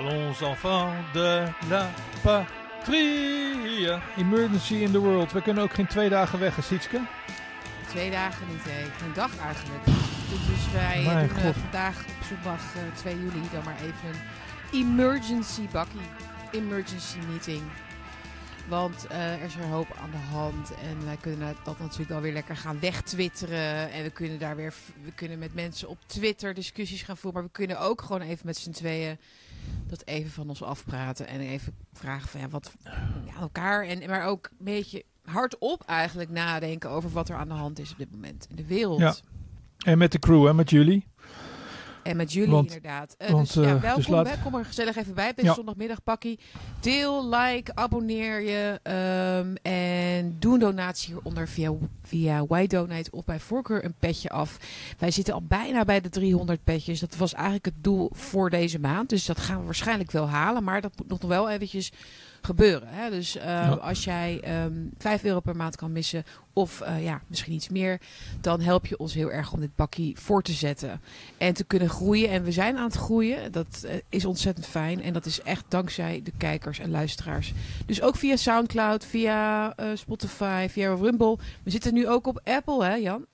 Allons enfants de la patrie. Emergency in the world. We kunnen ook geen twee dagen weg, hè, Sietske? Twee dagen niet, hè. Een dag eigenlijk. Dus wij Mijn doen eh, God. vandaag op zondag eh, 2 juli dan maar even een emergency bakkie. Emergency meeting. Want eh, er is er een hoop aan de hand. En wij kunnen dat natuurlijk wel weer lekker gaan wegtwitteren. En we kunnen daar weer we kunnen met mensen op Twitter discussies gaan voeren. Maar we kunnen ook gewoon even met z'n tweeën dat even van ons afpraten. En even vragen van ja, wat elkaar. En, maar ook een beetje hardop eigenlijk nadenken over wat er aan de hand is op dit moment in de wereld. Ja. En met de crew, hè, met jullie. En met jullie Want- inderdaad. Eh, want, dus ja, eh, welkom. dus laat- hè. Kom er gezellig even bij op deze Ja. zondagmiddag pakkie. Deel, like, abonneer je. ehm, en doe een donatie hieronder via, via Y-Donate of bij voorkeur een petje af. Wij zitten al bijna bij de 300 petjes. Dat was eigenlijk het doel voor deze maand. Dus dat gaan we waarschijnlijk wel halen. Maar dat moet nog wel eventjes gebeuren. Hè? Dus eh, Ja. als jij ehm 5 euro per maand kan missen... of eh, ja, misschien iets meer... dan help je ons heel erg om dit bakkie voor te zetten en te kunnen groeien. En we zijn aan het groeien. Dat eh, is ontzettend fijn. En dat is echt dankzij de kijkers en luisteraars. Dus ook via Soundcloud, via Spotify, via Rumble. We zitten nu ook op Apple, hè Jan?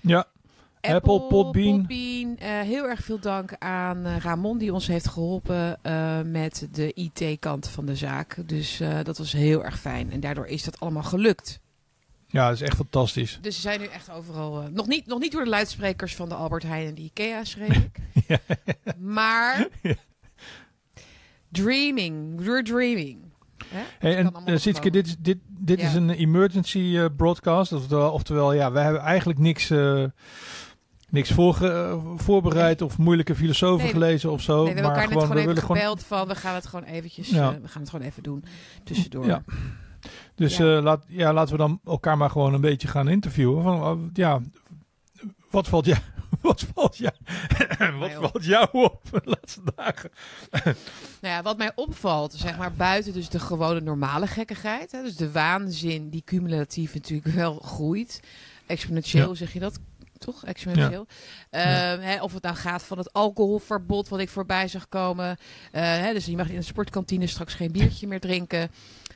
Ja, Apple, Podbean. Podbean. Eh, heel erg veel dank aan eh, Ramon die ons heeft geholpen eh, met de IT-kant van de zaak. Dus dat was heel erg fijn. En daardoor is dat allemaal gelukt. ja, dat is echt fantastisch. Dus we zijn nu echt overal. nog, niet, nog niet door de luidsprekers van de Albert Heijn en de IKEA, schreef ik. Ja. Maar. Dreaming. We're dreaming. Hè? Hey, en uh, komen. dit, is- dit, dit Ja. is een emergency broadcast. Oftewel, oftewel, ja, wij hebben eigenlijk niks, niks voorge- voorbereid of moeilijke filosofen Nee, gelezen of zo. Nee, we hebben maar elkaar net gewoon, gewoon we even willen gewoon. gebeld van. We gaan het gewoon eventjes. Ja. eh, we gaan het gewoon even doen. Tussendoor. Ja. Dus Ja. eh, laat, ja, laten we dan elkaar maar gewoon een beetje gaan interviewen. Van, eh, ja, wat valt jou, wat valt jou, wat op. valt jou op de laatste dagen? Nou ja, wat mij opvalt, zeg maar buiten dus de gewone normale gekkigheid. Hè, dus de waanzin die cumulatief natuurlijk wel groeit. Exponentieel Ja. zeg je dat, toch? Exponentieel. Ehm, hè, of het nou gaat van het alcoholverbod wat ik voorbij zag komen. Eh, hè, dus je mag in de sportkantine straks geen biertje meer drinken.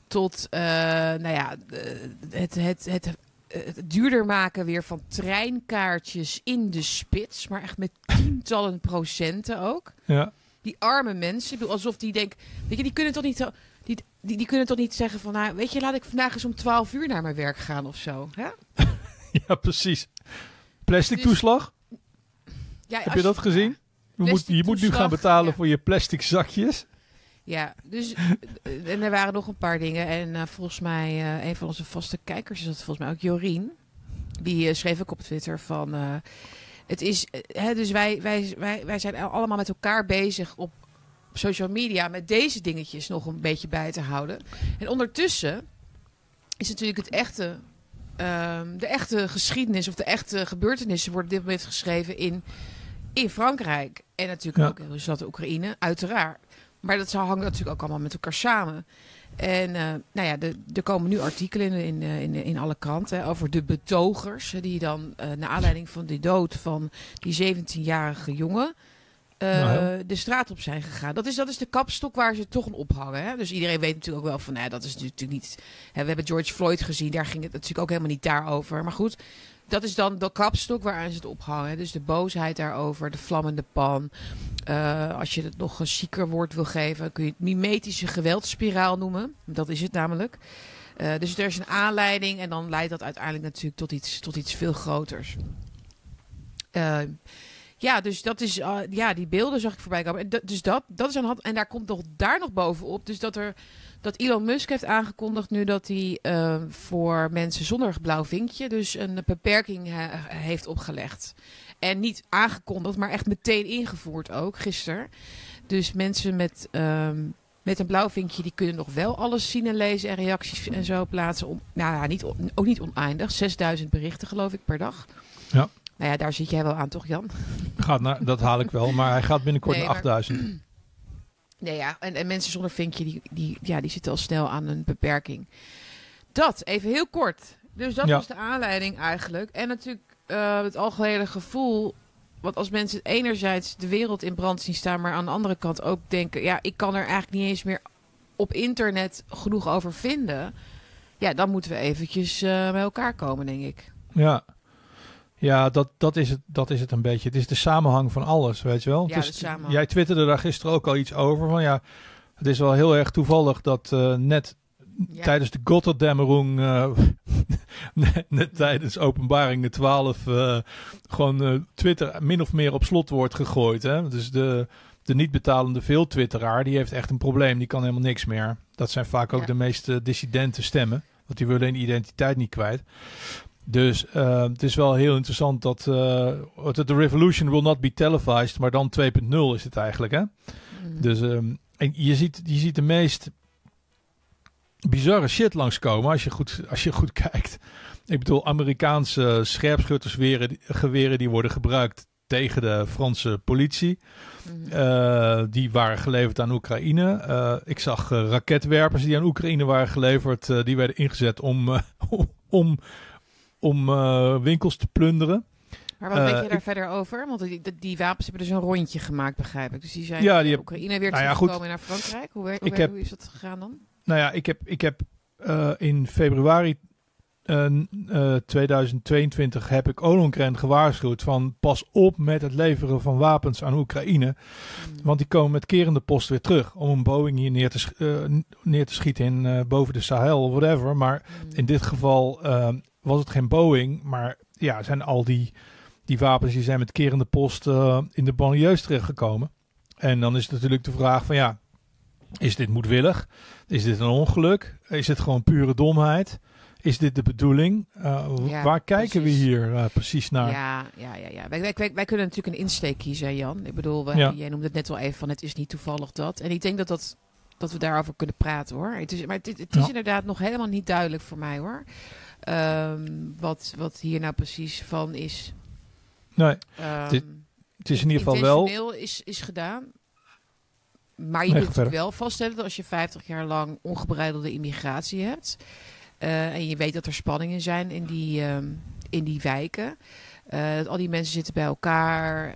Tot, eh, nou ja, de- het, het, het, het duurder maken weer van treinkaartjes in de spits. Maar echt met tientallen procenten ook Ja, die arme mensen, ik bedoel, alsof die denken, weet je, die kunnen toch niet, die, die, die kunnen toch niet zeggen van, nou, weet je, laat ik vandaag eens om 12 uur naar mijn werk gaan of zo. Hè? ja precies. Plastic Dus- toeslag, Ja, heb je dat gezien? Je moet, je moet nu gaan betalen ja. voor je plastic zakjes. Ja, dus eh, en er waren nog een paar dingen en eh, volgens mij eh, een van onze vaste kijkers is dat volgens mij ook Jorien. Die schreef ook op Twitter van, het is, hè, dus wij, wij, wij, wij zijn allemaal met elkaar bezig op social media met deze dingetjes nog een beetje bij te houden. En ondertussen is natuurlijk het echte, ehm, de echte geschiedenis of de echte gebeurtenissen worden op dit moment geschreven in, in Frankrijk. En natuurlijk Ja. ook in Rusland en Oekraïne, uiteraard. Maar dat hangt natuurlijk ook allemaal met elkaar samen. En eh, nou ja, de- er komen nu artikelen in, in, eh, in, in alle kranten hè, over de betogers. Die dan, eh naar aanleiding van de dood van die 17-jarige jongen, Nou ja. de straat op zijn gegaan. Dat is, dat is de kapstok waar ze toch aan ophangen. Hè? Dus iedereen weet natuurlijk ook wel van, nou, dat is natuurlijk niet... Hè, we hebben George Floyd gezien, daar ging het natuurlijk ook helemaal niet daarover. Maar goed, dat is dan de kapstok waaraan ze het ophangen. Dus de boosheid daarover, de vlammende pan. Eh, als je het nog een zieker woord wil geven, kun je het mimetische geweldspiraal noemen. Dat is het namelijk. Eh, dus er is een aanleiding en dan leidt dat uiteindelijk natuurlijk tot iets, tot iets veel groters. Eh, ja, dus dat is, eh, ja, die beelden zag ik voorbij komen. En dus dat, dat is de hand. En daar komt nog daar nog bovenop. Dus dat er dat Elon Musk heeft aangekondigd nu dat hij eh, voor mensen zonder blauw vinkje dus een beperking heeft opgelegd. En niet aangekondigd, maar echt meteen ingevoerd ook, gisteren. Dus mensen met, ehm, met een blauw vinkje, die kunnen nog wel alles zien en lezen en reacties en zo plaatsen. Nou ja, niet, ook niet oneindig. 6000 berichten geloof ik per dag. Ja. Nou ja, daar zit jij wel aan toch Jan? Gaat naar, dat haal ik wel, maar hij gaat binnenkort Nee, naar maar- 8000. Nee, ja. En, en mensen zonder vinkje, die, die, ja, die zitten al snel aan een beperking. Dat, even heel kort. Dus dat Ja. was de aanleiding eigenlijk. En natuurlijk eh, het algehele gevoel Want als mensen enerzijds de wereld in brand zien staan, maar aan de andere kant ook denken: ja, ik kan er eigenlijk niet eens meer op internet genoeg over vinden. Ja, dan moeten we eventjes uh, bij elkaar komen, denk ik. Ja, ja dat, dat, is het, dat is het een beetje. Het is de samenhang van alles, weet je wel. Ja, samenhang. jij twitterde daar gisteren ook al iets over. Van ja, het is wel heel erg toevallig dat uh, net ja. tijdens de Gotterdämmerung, uh, net, net, tijdens openbaring de 12, uh, gewoon Twitter min of meer op slot wordt gegooid. Hè? Dus de, de niet betalende veel Twitteraar, die heeft echt een probleem. Die kan helemaal niks meer. Dat zijn vaak ook Ja. de meest dissidente stemmen. Want die willen hun identiteit niet kwijt. Dus uh, het is wel heel interessant dat uh, de revolution will not be televised, maar dan 2.0 is het eigenlijk. Hè? Mm. Dus um, en je, ziet, je ziet de meest bizarre shit langskomen als je goed, als je goed kijkt. Ik bedoel, Amerikaanse scherpschuttersgeweren geweren die worden gebruikt tegen de Franse politie. Mhm. Uh, die waren geleverd aan Oekraïne. Uh, ik zag raketwerpers die aan Oekraïne waren geleverd. eh, die werden ingezet om, om, om winkels te plunderen. Maar wat weet Eh, je daar ik- verder over? Want die, die, wapens hebben dus een rondje gemaakt, begrijp ik. Dus die zijn Ja, ja, die heb- Oekraïne weer Nou ja, teruggekomen naar Frankrijk. Hoe, hoe, wer- heb- hoe is dat gegaan dan? Nou ja, ik heb, ik heb eh, in februari eh, eh, 2022 heb ik Ollongren gewaarschuwd van pas op met het leveren van wapens aan Oekraïne. Mm. Want die komen met kerende post weer terug om een Boeing hier neer te, eh, neer te schieten in, eh, boven de Sahel of whatever. Maar Mm. in dit geval eh, was het geen Boeing, maar ja, zijn al die, die wapens die zijn met kerende post eh, in de banlieues terechtgekomen. En dan is het natuurlijk de vraag van ja, is dit moedwillig? Is dit een ongeluk? Is het gewoon pure domheid? Is dit de bedoeling? Uh, Ja, waar kijken precies. we hier uh, precies naar? Ja, ja, ja. ja. Wij, wij, wij, wij kunnen natuurlijk een insteek kiezen, Jan. Ik bedoel, wij, Ja. jij noemde het net wel even van het is niet toevallig dat. En ik denk dat, dat, dat we daarover kunnen praten hoor. Het is, maar het, het is Ja. inderdaad nog helemaal niet duidelijk voor mij hoor. Ehm, wat, wat hier nou precies van is. Nee, Ehm, het is in ieder geval wel. is, is gedaan. Maar je Nee, kunt wel vaststellen dat als je 50 jaar lang ongebreidelde immigratie hebt. eh, en je weet dat er spanningen zijn in die, ehm, in die wijken. eh, dat al die mensen zitten bij elkaar.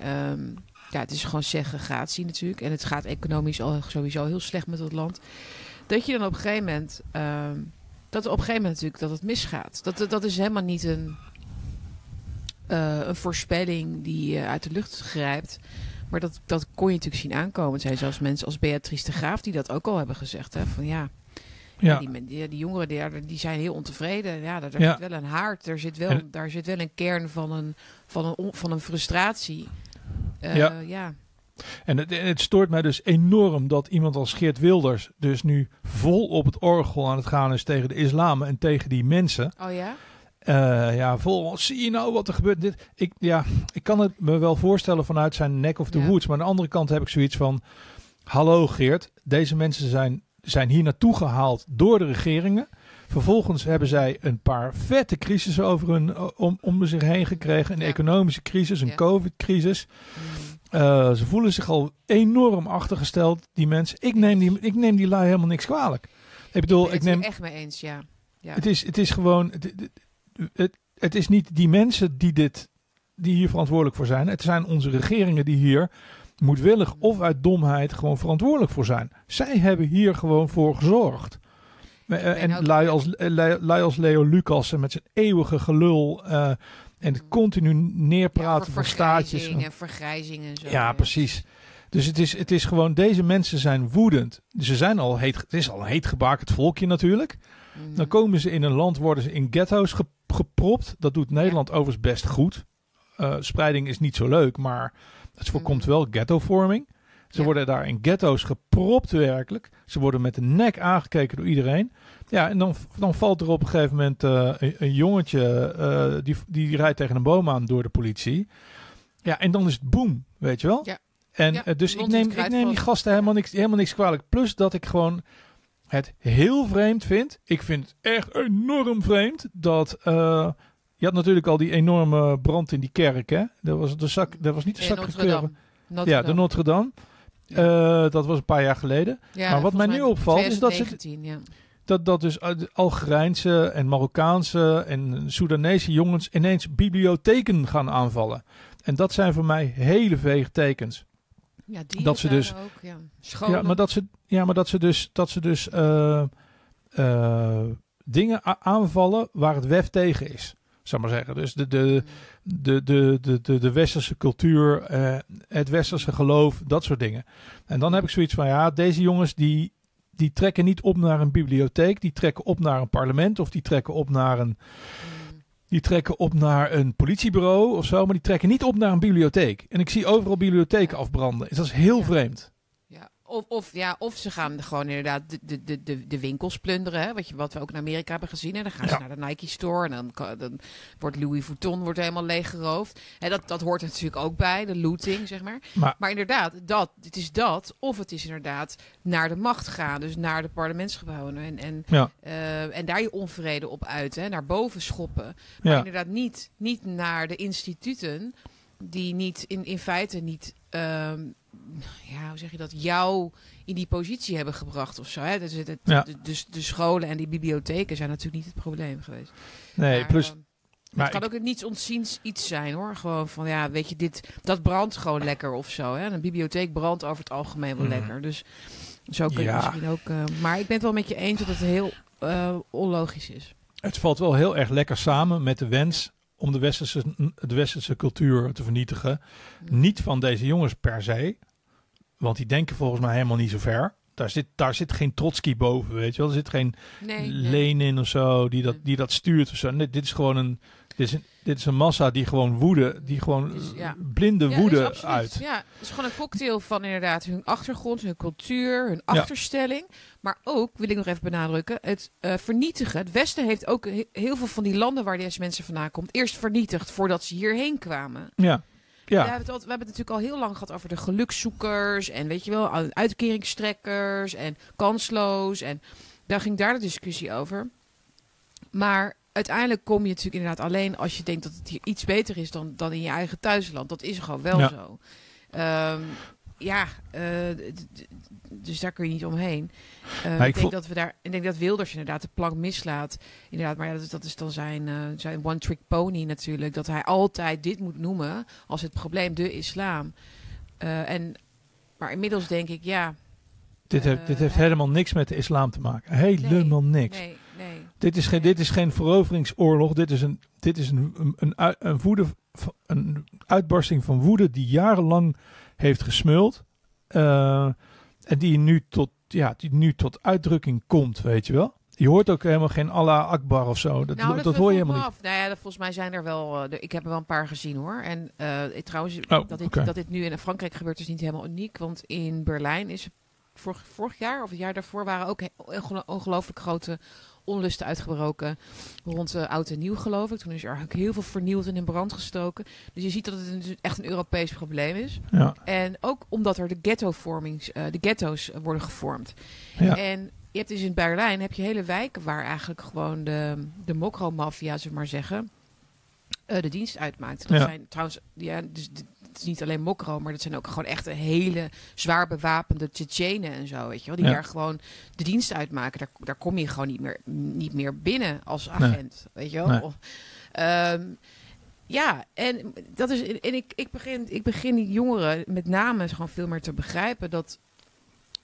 ja, het is gewoon segregatie natuurlijk. En het gaat economisch al sowieso heel slecht met het land. Dat je dan op een gegeven moment. Dat op een gegeven moment natuurlijk dat het misgaat. Dat, dat is helemaal niet een, eh, een voorspelling die eh, uit de lucht grijpt. Maar dat, dat kon je natuurlijk zien aankomen. Er zijn zelfs mensen als Beatrice de Graaf die dat ook al hebben gezegd. Hè? Van ja, Ja, die, die, die jongeren die, die zijn heel ontevreden. Ja, daar, daar Ja. zit wel een haard. Er zit wel, En- daar zit wel een kern van een, van een, van een frustratie. Eh, Ja. ja. En het, het stoort mij dus enorm dat iemand als Geert Wilders dus nu vol op het orgel aan het gaan is tegen de islam en tegen die mensen. Oh ja? Eh, ja, vol. Zie je nou wat er gebeurt? Dit, ik, ja, ik kan het me wel voorstellen vanuit zijn neck of the Ja. woods. Maar aan de andere kant heb ik zoiets van: Hallo Geert, deze mensen zijn, zijn hier naartoe gehaald door de regeringen. Vervolgens hebben zij een paar vette crisissen over hun, eh, om, om zich heen gekregen. Een Ja. economische crisis, een Ja. COVID-crisis. Mm. Eh, ze voelen zich al enorm achtergesteld, die mensen. Ik neem die, ik neem die lui helemaal niks kwalijk. Ik bedoel, ben ik het er neem, echt mee eens, ja. ja. het is, het is gewoon. Het, het, is niet die mensen die, dit, die hier verantwoordelijk voor zijn. Het zijn onze regeringen die hier moedwillig of uit domheid gewoon verantwoordelijk voor zijn. Zij hebben hier gewoon voor gezorgd. Eh, ben En ook- lui als, eh, lui als Leo Lucas met zijn eeuwige gelul eh, en het continu neerpraten van staatjes. vergrijzing en vergrijzing en zo. Ja, precies. Dus het is, het is gewoon, deze mensen zijn woedend. Ze zijn al heet, het is al een heet gebakerd volkje natuurlijk. Mhm. Dan komen ze in een land, worden ze in ghetto's ge- gepropt. Dat doet Nederland overigens best goed. Eh, spreiding is niet zo leuk, maar het voorkomt Mhm. wel ghettovorming. Ze Ja. worden daar in ghetto's gepropt werkelijk. Ze worden met de nek aangekeken door iedereen. Ja, en dan, dan valt er op een gegeven moment eh, een, een jongetje, eh, die, die rijdt tegen een boom aan door de politie. Ja, en dan is het boem, weet je wel? Ja. En Ja, eh, dus ik neem, ik neem die gasten helemaal niks, helemaal niks kwalijk. Plus dat ik gewoon het heel vreemd vind. Ik vind het echt enorm vreemd dat... je had natuurlijk al die enorme brand in die kerk, hè? Dat was, de zak, dat was niet de In zak Notre-Dame. Ja, de Notre Dame. Eh, dat was een paar jaar geleden. Ja, Maar wat mij nu opvalt is dat ze- 2019, ja. Dat, dat dus uit Algerijnse en Marokkaanse en Soedanese jongens ineens bibliotheken gaan aanvallen. En dat zijn voor mij hele vege tekens. Ja, die Dat ze dus- ook, ja. Scholen. Ja, maar dat ze, ja, maar dat ze dus, dat ze dus eh, eh, dingen aanvallen waar het WEF tegen is. Zou maar zeggen. Dus de, de, de, de, de, de, de westerse cultuur, eh, het westerse geloof, dat soort dingen. En dan heb ik zoiets van, ja, deze jongens die, die trekken niet op naar een bibliotheek, die trekken op naar een parlement of die trekken op naar een, die trekken op naar een politiebureau of zo, maar die trekken niet op naar een bibliotheek. En ik zie overal bibliotheken afbranden. Dat is heel Ja. vreemd. Of, of, ja, of ze gaan gewoon inderdaad de, de, de, de, winkels plunderen. Hè? Wat, je, wat we ook in Amerika hebben gezien. Hè? Dan gaan Ja. ze naar de Nike Store en dan, dan wordt Louis Vuitton wordt helemaal leeggeroofd. En dat, dat hoort er natuurlijk ook bij, de looting, zeg maar. Maar- Maar inderdaad, dat, het is dat. Of het is inderdaad naar de macht gaan. Dus naar de parlementsgebouwen. En, en, Ja, eh, en daar je onvrede op uiten. Hè? Naar boven schoppen. Maar ja. inderdaad niet, niet naar de instituten die niet in, in feite niet, ehm, ja, hoe zeg je dat, jou in die positie hebben gebracht of zo. Hè? Dus, het, Ja. de, dus de scholen en die bibliotheken zijn natuurlijk niet het probleem geweest. Nee, Maar, plus, ehm, maar het kan ik- ook niets ontziens iets zijn hoor. Gewoon van ja, weet je, dit, dat brandt gewoon lekker of zo. Hè? Een bibliotheek brandt over het algemeen wel Mhm. lekker. Dus zo kun je Ja. misschien ook. eh, maar ik ben het wel met je eens dat het heel eh, onlogisch is. het valt wel heel erg lekker samen met de wens om de westerse, de westerse cultuur te vernietigen. Mm. Niet van deze jongens per se, want die denken volgens mij helemaal niet zo ver. Daar zit, daar zit geen Trotsky boven, weet je wel. Er zit geen Nee, nee. Lenin of zo die dat, Nee. die dat stuurt of zo. Nee, dit is gewoon een, dit is een, dit is een massa die gewoon woede, die gewoon ja. blinde Ja, woede absoluut. uit. Ja, het is gewoon een cocktail van inderdaad hun achtergrond, hun cultuur, hun achterstelling. Maar ook, wil ik nog even benadrukken, het eh, vernietigen. Het Westen heeft ook he- heel veel van die landen waar deze mensen vandaan komt, eerst vernietigd voordat ze hierheen kwamen. Ja, We, ja, hebben het al, we hebben het natuurlijk al heel lang gehad over de gelukszoekers en weet je wel, uitkeringstrekkers en kansloos. En daar ging daar de discussie over. Maar uiteindelijk kom je natuurlijk inderdaad alleen als je denkt dat het hier iets beter is dan, dan in je eigen thuisland. Dat is gewoon wel Ja. zo. Ehm, ja, eh, dus daar kun je niet omheen. Eh, ik ik, denk dat we daar, ik denk dat Wilders inderdaad de plank mislaat. Inderdaad, maar ja, dat, is, dat is dan zijn, eh, zijn one-trick pony natuurlijk. Dat hij altijd dit moet noemen als het probleem de islam. Eh, en, maar inmiddels denk ik, ja. dit, heeft, dit heeft helemaal niks met de islam te maken. Helemaal niks. Nee. Dit is geen, dit is geen veroveringsoorlog. Dit is een, dit is een, een, een, een, woede, een uitbarsting van woede die jarenlang heeft gesmuld. Eh, en die nu, tot, ja, die nu tot uitdrukking komt, weet je wel. Je hoort ook helemaal geen Allah Akbar of zo. Dat, Nou, dat, hoor je helemaal niet. af. Nou ja, dat, volgens mij zijn er wel. eh, ik heb er wel een paar gezien hoor. En eh, ik- trouwens, Oh, dat, dit, dat dit nu in Frankrijk gebeurt, is niet helemaal uniek. Want in Berlijn is vorig, vorig jaar of het jaar daarvoor waren ook ongelooflijk grote onlusten uitgebroken rond eh, oud en nieuw, geloof ik. Toen is er ook heel veel vernield en in brand gestoken. Dus je ziet dat het een- echt een Europees probleem is. Ja, En ook omdat er de ghetto-vormings, eh, de ghetto's eh, worden gevormd. ja. En je hebt dus in Berlijn heb je hele wijken waar eigenlijk gewoon de, de mokro-maffia, zullen we maar zeggen, de dienst uitmaakt. Dat Ja. zijn trouwens, ja, dus is niet alleen mokro, maar dat zijn ook gewoon echt een hele zwaar bewapende Tsjetsjenen en zo, weet je wel. Die Ja. daar gewoon de dienst uitmaken. Daar, daar kom je gewoon niet meer, niet meer binnen als agent, weet je wel. Nee. Of, ehm, ja, en dat is. En ik, ik, begin, ik begin die jongeren met name gewoon veel meer te begrijpen dat.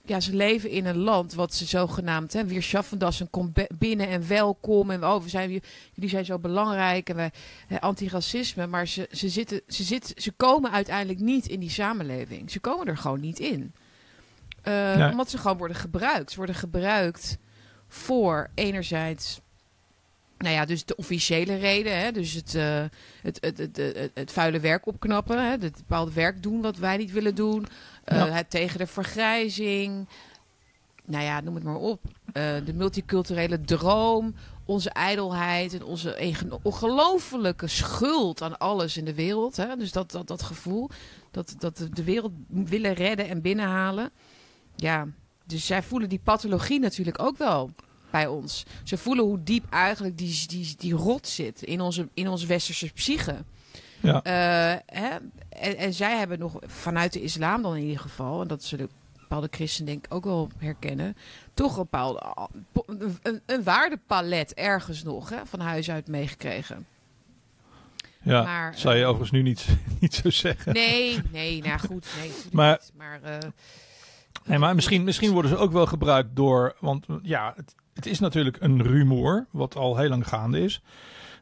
Ja, ze leven in een land wat ze zogenaamd hè, weer Schaffendassen kom be- binnen en welkom en oh, we zijn, jullie zijn zo belangrijk en wij hè, antiracisme, maar ze, ze, zitten, ze, zitten, ze komen uiteindelijk niet in die samenleving. Ze komen er gewoon niet in. Eh, Ja. Omdat ze gewoon worden gebruikt. Ze worden gebruikt voor enerzijds nou ja, dus de officiële reden. Hè? Dus het, eh, het, het, het, het, het vuile werk opknappen. Hè? Het bepaalde werk doen wat wij niet willen doen. Eh, Ja. Het tegen de vergrijzing. Nou ja, noem het maar op. Eh, de multiculturele droom. Onze ijdelheid en onze ongelofelijke schuld aan alles in de wereld. Hè? Dus dat, dat, dat gevoel. Dat, dat de- de wereld willen redden en binnenhalen. Ja, dus zij voelen die pathologie natuurlijk ook wel bij ons. Ze voelen hoe diep eigenlijk die, die, die rot zit in onze, in onze westerse psyche. ja. Eh, hè? En, en zij hebben nog vanuit de islam dan in ieder geval, en dat zullen bepaalde christenen denk ik ook wel herkennen, toch een bepaalde een, een, waardepalet ergens nog hè, van huis uit meegekregen. Ja, Maar, zou je eh, overigens nu niet, niet zo zeggen. Nee, nee, nou goed. Nee, Maar- niet. Maar, eh, Nee, maar misschien, misschien worden ze ook wel gebruikt door. Want ja, het, het is natuurlijk een rumoer, wat al heel lang gaande is.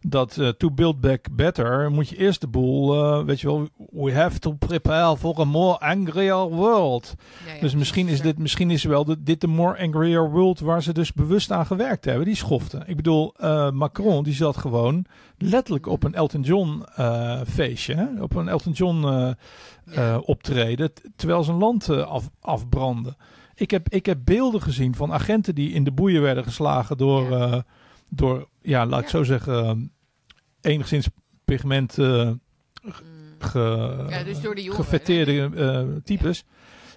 Dat eh, to build back better moet je eerst de boel, eh, weet je wel, we have to prepare for a more angrier world. ja, ja, dus misschien is, dit, misschien is wel de, dit de more angrier world waar ze dus bewust aan gewerkt hebben. Die schoften. Ik bedoel, eh, Macron die zat gewoon letterlijk op een Elton John feestje, hè? op een Elton John Ja. optreden, terwijl zijn land af, afbrandde. Ik heb, ik heb beelden gezien van agenten die in de boeien werden geslagen door, Ja. ja, door ja, laat ik zo zeggen, eh, enigszins pigment eh, Mm. ge, dus door de jongeren, gefetteerde eh, types.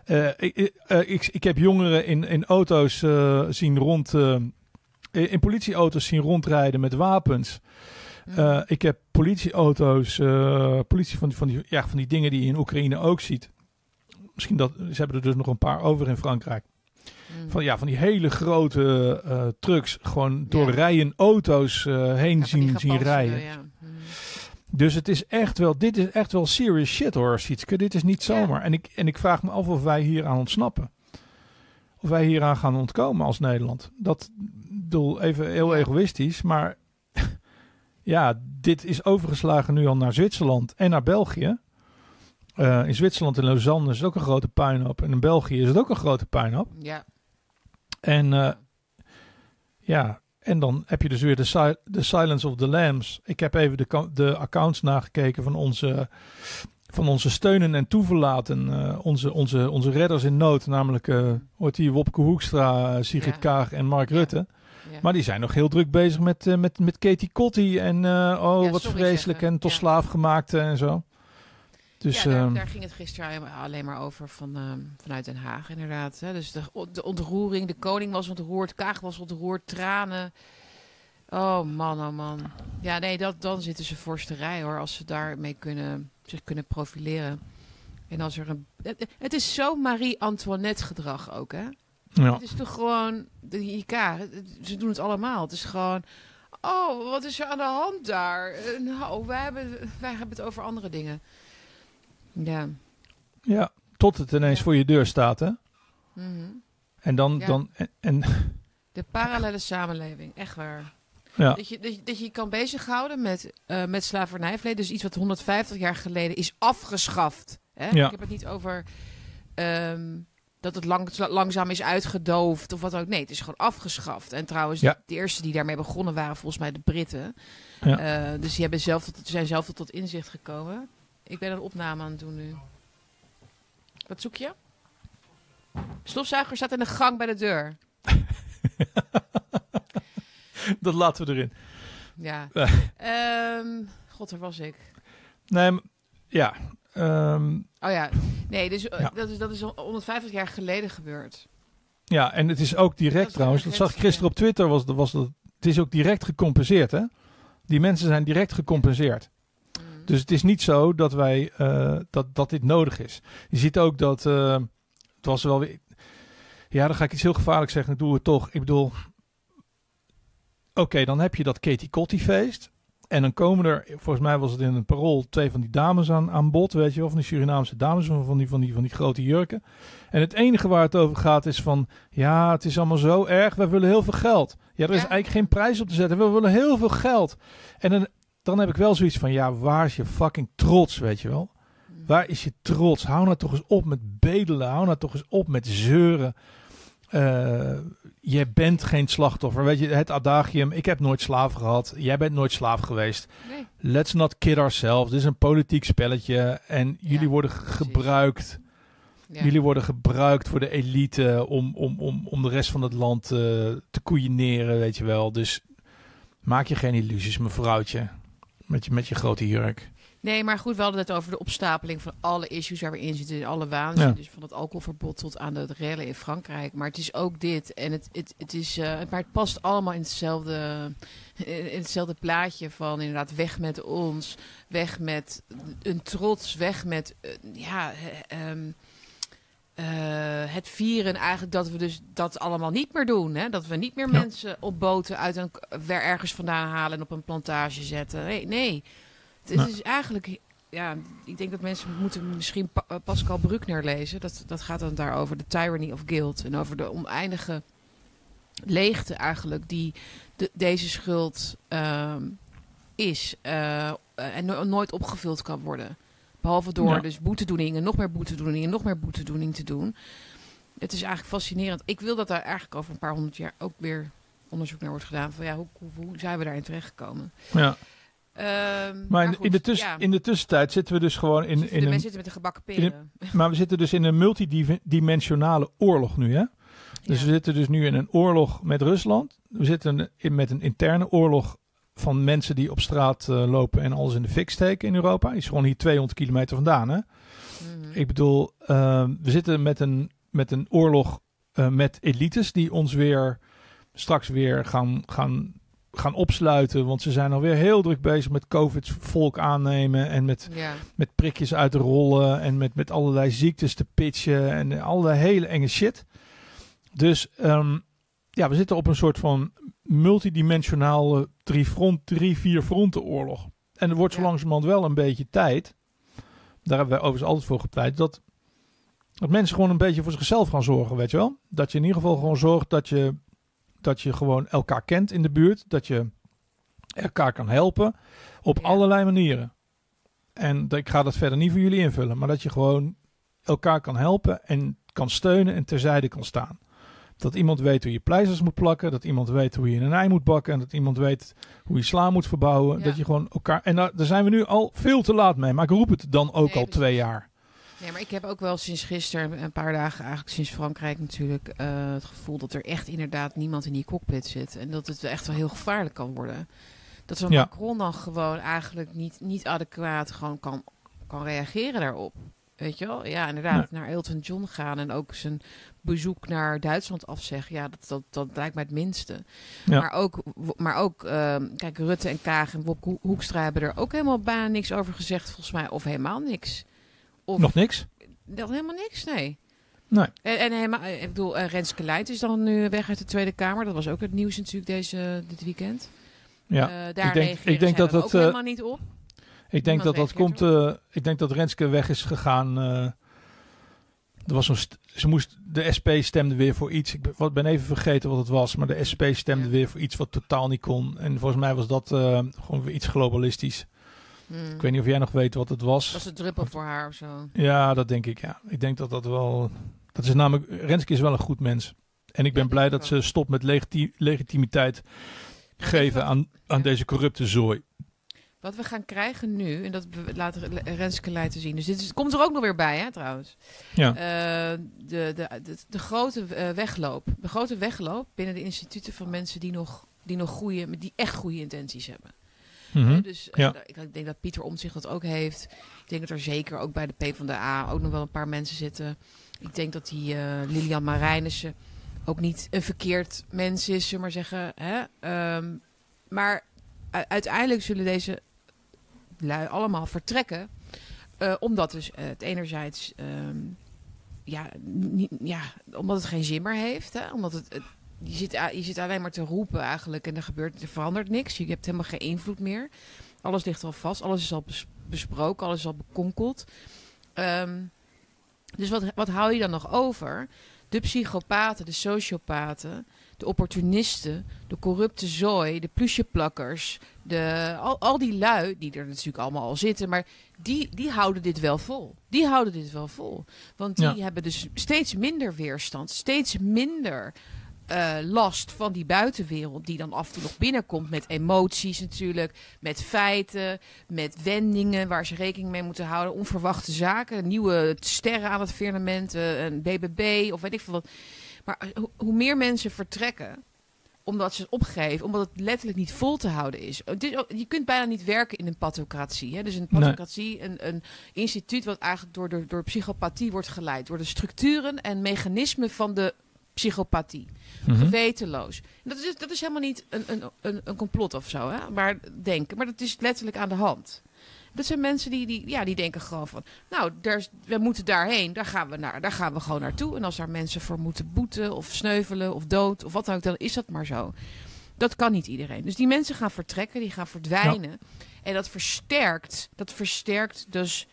Eh, ik, ik- eh, ik, ik heb jongeren in, in auto's eh, zien rond, eh, in politieauto's zien rondrijden met wapens. Mm. Eh, ik heb politieauto's, eh, politie van van, die, ja, van die dingen die je in Oekraïne ook ziet. Misschien dat, ze hebben er dus nog een paar over in Frankrijk. Mm. Van, ja, van die hele grote eh, trucks, gewoon door Ja. rijen auto's eh, heen Ja, zien, rijden. ja. Mm. Dus het is echt wel, dit is echt wel serious shit hoor, Sietske. Dit is niet zomaar. En, ik, en ik vraag me af of wij hier aan ontsnappen. Of wij hieraan gaan ontkomen als Nederland. Dat bedoel even heel egoïstisch, maar ja, dit is overgeslagen nu al naar Zwitserland en naar België. Eh, in Zwitserland en Lausanne is het ook een grote puinhoop. En in België is het ook een grote puinhoop. Ja. En eh, ja, en dan heb je dus weer de, si- de Silence of the Lambs. Ik heb even de, de accounts nagekeken van onze, van onze steunen en toeverlaten. eh, onze, onze, onze redders in nood, namelijk hoort die Wopke Hoekstra, Sigrid Ja. Kaag en Mark Ja. Rutte. ja. Maar die zijn nog heel druk bezig met, met, met Katie Kotti en oh, wat vreselijk zeggen. en tot slaaf gemaakt en zo. Dus ja, daar, ehm, daar ging het gisteren alleen maar over van, ehm, vanuit Den Haag, inderdaad. Hè. Dus de, de ontroering, de koning was ontroerd, Kaag was ontroerd, tranen. Oh man, oh man. Ja, nee, dat, dan zitten ze vorsterij hoor, als ze daarmee kunnen, zich kunnen profileren. En als er een. Het, het is zo Marie-Antoinette gedrag ook, hè? ja. Het is toch gewoon. De IK, ze doen het allemaal. Het is gewoon. Oh, wat is er aan de hand daar? Nou, wij hebben, wij hebben het over andere dingen. Ja. ja, tot het ineens Ja. voor je deur staat, hè? Mhm. En dan, Ja. dan en, en De parallele samenleving, echt waar. ja. Dat, je, dat, je, dat je kan bezighouden met, eh met slavernijverleden. Dus iets wat 150 jaar geleden is afgeschaft. Hè? Ja. Ik heb het niet over ehm, dat het lang, langzaam is uitgedoofd of wat ook. Nee, het is gewoon afgeschaft. En trouwens, Ja. de eerste die daarmee begonnen waren volgens mij de Britten. Eh, dus die hebben zelf tot, zijn zelf tot inzicht gekomen. Ik ben een opname aan het doen nu. Wat zoek je? Stofzuiger staat in de gang bij de deur. dat laten we erin. Ja. Ehm, God, waar was ik? Nee, maar- ja. ehm, Oh ja, nee, dus eh, Ja. dat, is, dat is al 150 jaar geleden gebeurd. ja, en het is ook direct trouwens. Dat zag ik gisteren op Twitter. Was, was dat, het is ook direct gecompenseerd, hè? Die mensen zijn direct gecompenseerd. Dus het is niet zo dat wij eh, dat, dat dit nodig is. Je ziet ook dat eh, het was wel weer. Ja, dan ga ik iets heel gevaarlijks zeggen. Ik doe het toch. Ik bedoel. Oké, dan heb je dat Katie Kotti feest. En dan komen er, volgens mij was het in een parool, twee van die dames aan, aan bod, weet je wel, van die Surinaamse dames, van van die, van, die, van die grote jurken. En het enige waar het over gaat is van, ja, het is allemaal zo erg, we willen heel veel geld. Ja, er is Ja. eigenlijk geen prijs op te zetten, we willen heel veel geld. En dan, dan heb ik wel zoiets van, ja, waar is je fucking trots, weet je wel? Waar is je trots? Hou nou toch eens op met bedelen. Hou nou toch eens op met zeuren. Eh, jij bent geen slachtoffer. Weet je, het adagium. Ik heb nooit slaaf gehad. Jij bent nooit slaaf geweest. Nee. Let's not kid ourselves. Dit is een politiek spelletje. En jullie Ja, worden precies. gebruikt. Ja. Jullie worden gebruikt voor de elite. Om, om, om, om de rest van het land eh, te koeieneren. Weet je wel. Dus maak je geen illusies, mevrouwtje. Met je, met je grote jurk. Nee, maar goed, we hadden het over de opstapeling van alle issues waar we in zitten. Alle waanzin. Ja. Dus van het alcoholverbod tot aan de rellen in Frankrijk. Maar het is ook dit. En het, het, het is, eh, maar het past allemaal in hetzelfde, in hetzelfde plaatje van inderdaad weg met ons. Weg met een trots. Weg met, eh, ja... eh, ehm, eh, het vieren eigenlijk dat we dus dat allemaal niet meer doen. Hè? Dat we niet meer Ja. mensen op boten uit een, weer ergens vandaan halen en op een plantage zetten. Nee, nee. het is eigenlijk ja, ik denk dat mensen moeten misschien pa Pascal Bruckner lezen. Dat, dat gaat dan daarover, de tyranny of guilt. En over de oneindige leegte eigenlijk die de, deze schuld uh, is. Uh, en nooit opgevuld kan worden. Behalve door ja. dus boetedoeningen, nog meer boetedoeningen, nog meer boetedoening te doen. Het is eigenlijk fascinerend. Ik wil dat daar eigenlijk over een paar honderd jaar ook weer onderzoek naar wordt gedaan. Van ja, hoe, hoe, hoe zijn we daarin terechtgekomen? Ja. Um, maar, in, in, de tuss ja. in de tussentijd zitten we dus gewoon in. in de een, zitten met de gebakken peren. maar we zitten dus in een multidimensionale oorlog nu, hè? Dus ja. we zitten dus nu in een oorlog met Rusland. We zitten in, met een interne oorlog van mensen die op straat uh, lopen en alles in de fik steken in Europa. Die is gewoon hier 200 kilometer vandaan, hè? Mm -hmm. Ik bedoel, uh, we zitten met een, met een oorlog uh, met elites die ons weer straks weer gaan, gaan gaan opsluiten. Want ze zijn alweer heel druk bezig met COVID-volk aannemen. En met, met prikjes uit te rollen. En met, met allerlei ziektes te pitchen. En allerlei hele enge shit. Dus um, ja, we zitten op een soort van multidimensionale drie, front, drie vier fronten oorlog. En er wordt zo langzamerhand wel een beetje tijd. Daar hebben wij overigens altijd voor gepleit. Dat, dat mensen gewoon een beetje voor zichzelf gaan zorgen, weet je wel. Dat je in ieder geval gewoon zorgt dat je dat je gewoon elkaar kent in de buurt. Dat je elkaar kan helpen op ja. allerlei manieren. En ik ga dat verder niet voor jullie invullen, maar dat je gewoon elkaar kan helpen en kan steunen en terzijde kan staan. Dat iemand weet hoe je pleisters moet plakken, dat iemand weet hoe je een ei moet bakken en dat iemand weet hoe je sla moet verbouwen. Ja. Dat je gewoon elkaar. En daar, daar, zijn we nu al veel te laat mee, maar ik roep het dan ook Nee, al twee jaar. Nee, maar ik heb ook wel sinds gisteren, een paar dagen eigenlijk sinds Frankrijk natuurlijk, uh, het gevoel dat er echt inderdaad niemand in die cockpit zit. En dat het echt wel heel gevaarlijk kan worden. Dat zo'n Ja. Macron dan gewoon eigenlijk niet, niet adequaat gewoon kan, kan reageren daarop. Weet je wel? Ja, inderdaad. Naar Elton John gaan en ook zijn bezoek naar Duitsland afzeggen. Ja, dat, dat, dat lijkt mij het minste. Ja. Maar ook, maar ook ehm, kijk, Rutte en Kaag en Bob Hoekstra hebben er ook helemaal bijna niks over gezegd, volgens mij. Of helemaal niks. Of Nog niks? nog helemaal niks, nee. Nee. En, en helemaal, eh, ik bedoel, eh, Renske Leijt is dan nu weg uit de Tweede Kamer. Dat was ook het nieuws natuurlijk deze, dit weekend. Ja. Eh, daar ik denk, ik denk dat dat. ook helemaal niet op. ik denk dat niemand dat komt. ik denk dat Renske weg is gegaan. Er was st- Ze moest. De SP stemde weer voor iets. Ik ben, wat, ben even vergeten wat het was. Maar de SP stemde Ja. weer voor iets wat totaal niet kon. En volgens mij was dat eh, gewoon weer iets globalistisch. Hmm. Ik weet niet of jij nog weet wat het was. Was het druppel voor haar of zo? Ja, dat denk ik. Ja, ik denk dat dat wel. Dat is namelijk. Renske is wel een goed mens. En ik ben Ja, blij dat ze stopt met legiti- legitimiteit geven aan, aan ja. deze corrupte zooi. Wat we gaan krijgen nu, en dat Le- Renske Leijten zien. Dus dit is, komt er ook nog weer bij, hè, trouwens. Ja. Eh, de, de, de, de grote eh, wegloop. De grote wegloop binnen de instituten van mensen die nog, die nog goede, die echt goede intenties hebben. Mhm. Dus eh, Ja. ik, ik denk dat Pieter Omtzigt dat ook heeft. Ik denk dat er zeker ook bij de PvdA ook nog wel een paar mensen zitten. Ik denk dat die Lilian Marijnissen ook niet een verkeerd mens is, zullen we maar zeggen. Hè? Ehm, maar uiteindelijk zullen deze lui allemaal vertrekken. eh, omdat dus eh, het enerzijds... ehm, ja, ja, omdat het geen zin meer heeft. Hè? Omdat het, je, zit, je zit alleen maar te roepen eigenlijk en er, gebeurt, er verandert niks. Je hebt helemaal geen invloed meer. Alles ligt al vast, alles is al bes- besproken, alles is al bekonkeld. Ehm, dus wat, wat hou je dan nog over? De psychopaten, de sociopaten, de opportunisten, de corrupte zooi, de plusjeplakkers, de, al, al die lui, die er natuurlijk allemaal al zitten, maar die, die houden dit wel vol. Die houden dit wel vol. Want die Ja. hebben dus steeds minder weerstand, steeds minder eh, last van die buitenwereld, die dan af en toe nog binnenkomt met emoties natuurlijk, met feiten, met wendingen waar ze rekening mee moeten houden, onverwachte zaken, nieuwe sterren aan het firmament, eh, een BBB of weet ik veel wat. Maar eh, ho- hoe meer mensen vertrekken, omdat ze het opgeven, omdat het letterlijk niet vol te houden is. Het is je kunt bijna niet werken in een pathocratie. Hè? Dus een Nee. pathocratie, een, een instituut wat eigenlijk door de door psychopathie wordt geleid, door de structuren en mechanismen van de psychopathie. Mhm. Gewetenloos. En Dat is, dat is helemaal niet een, een, een, een complot of zo, hè? maar denken. Maar dat is letterlijk aan de hand. Dat zijn mensen die, die, ja, die denken gewoon van... nou, daar we moeten daarheen, daar gaan, we naar, daar gaan we gewoon naartoe. En als daar mensen voor moeten boeten of sneuvelen of dood of wat dan ook... dan is dat maar zo. Dat kan niet iedereen. Dus die mensen gaan vertrekken, die gaan verdwijnen. En dat versterkt, dat versterkt dus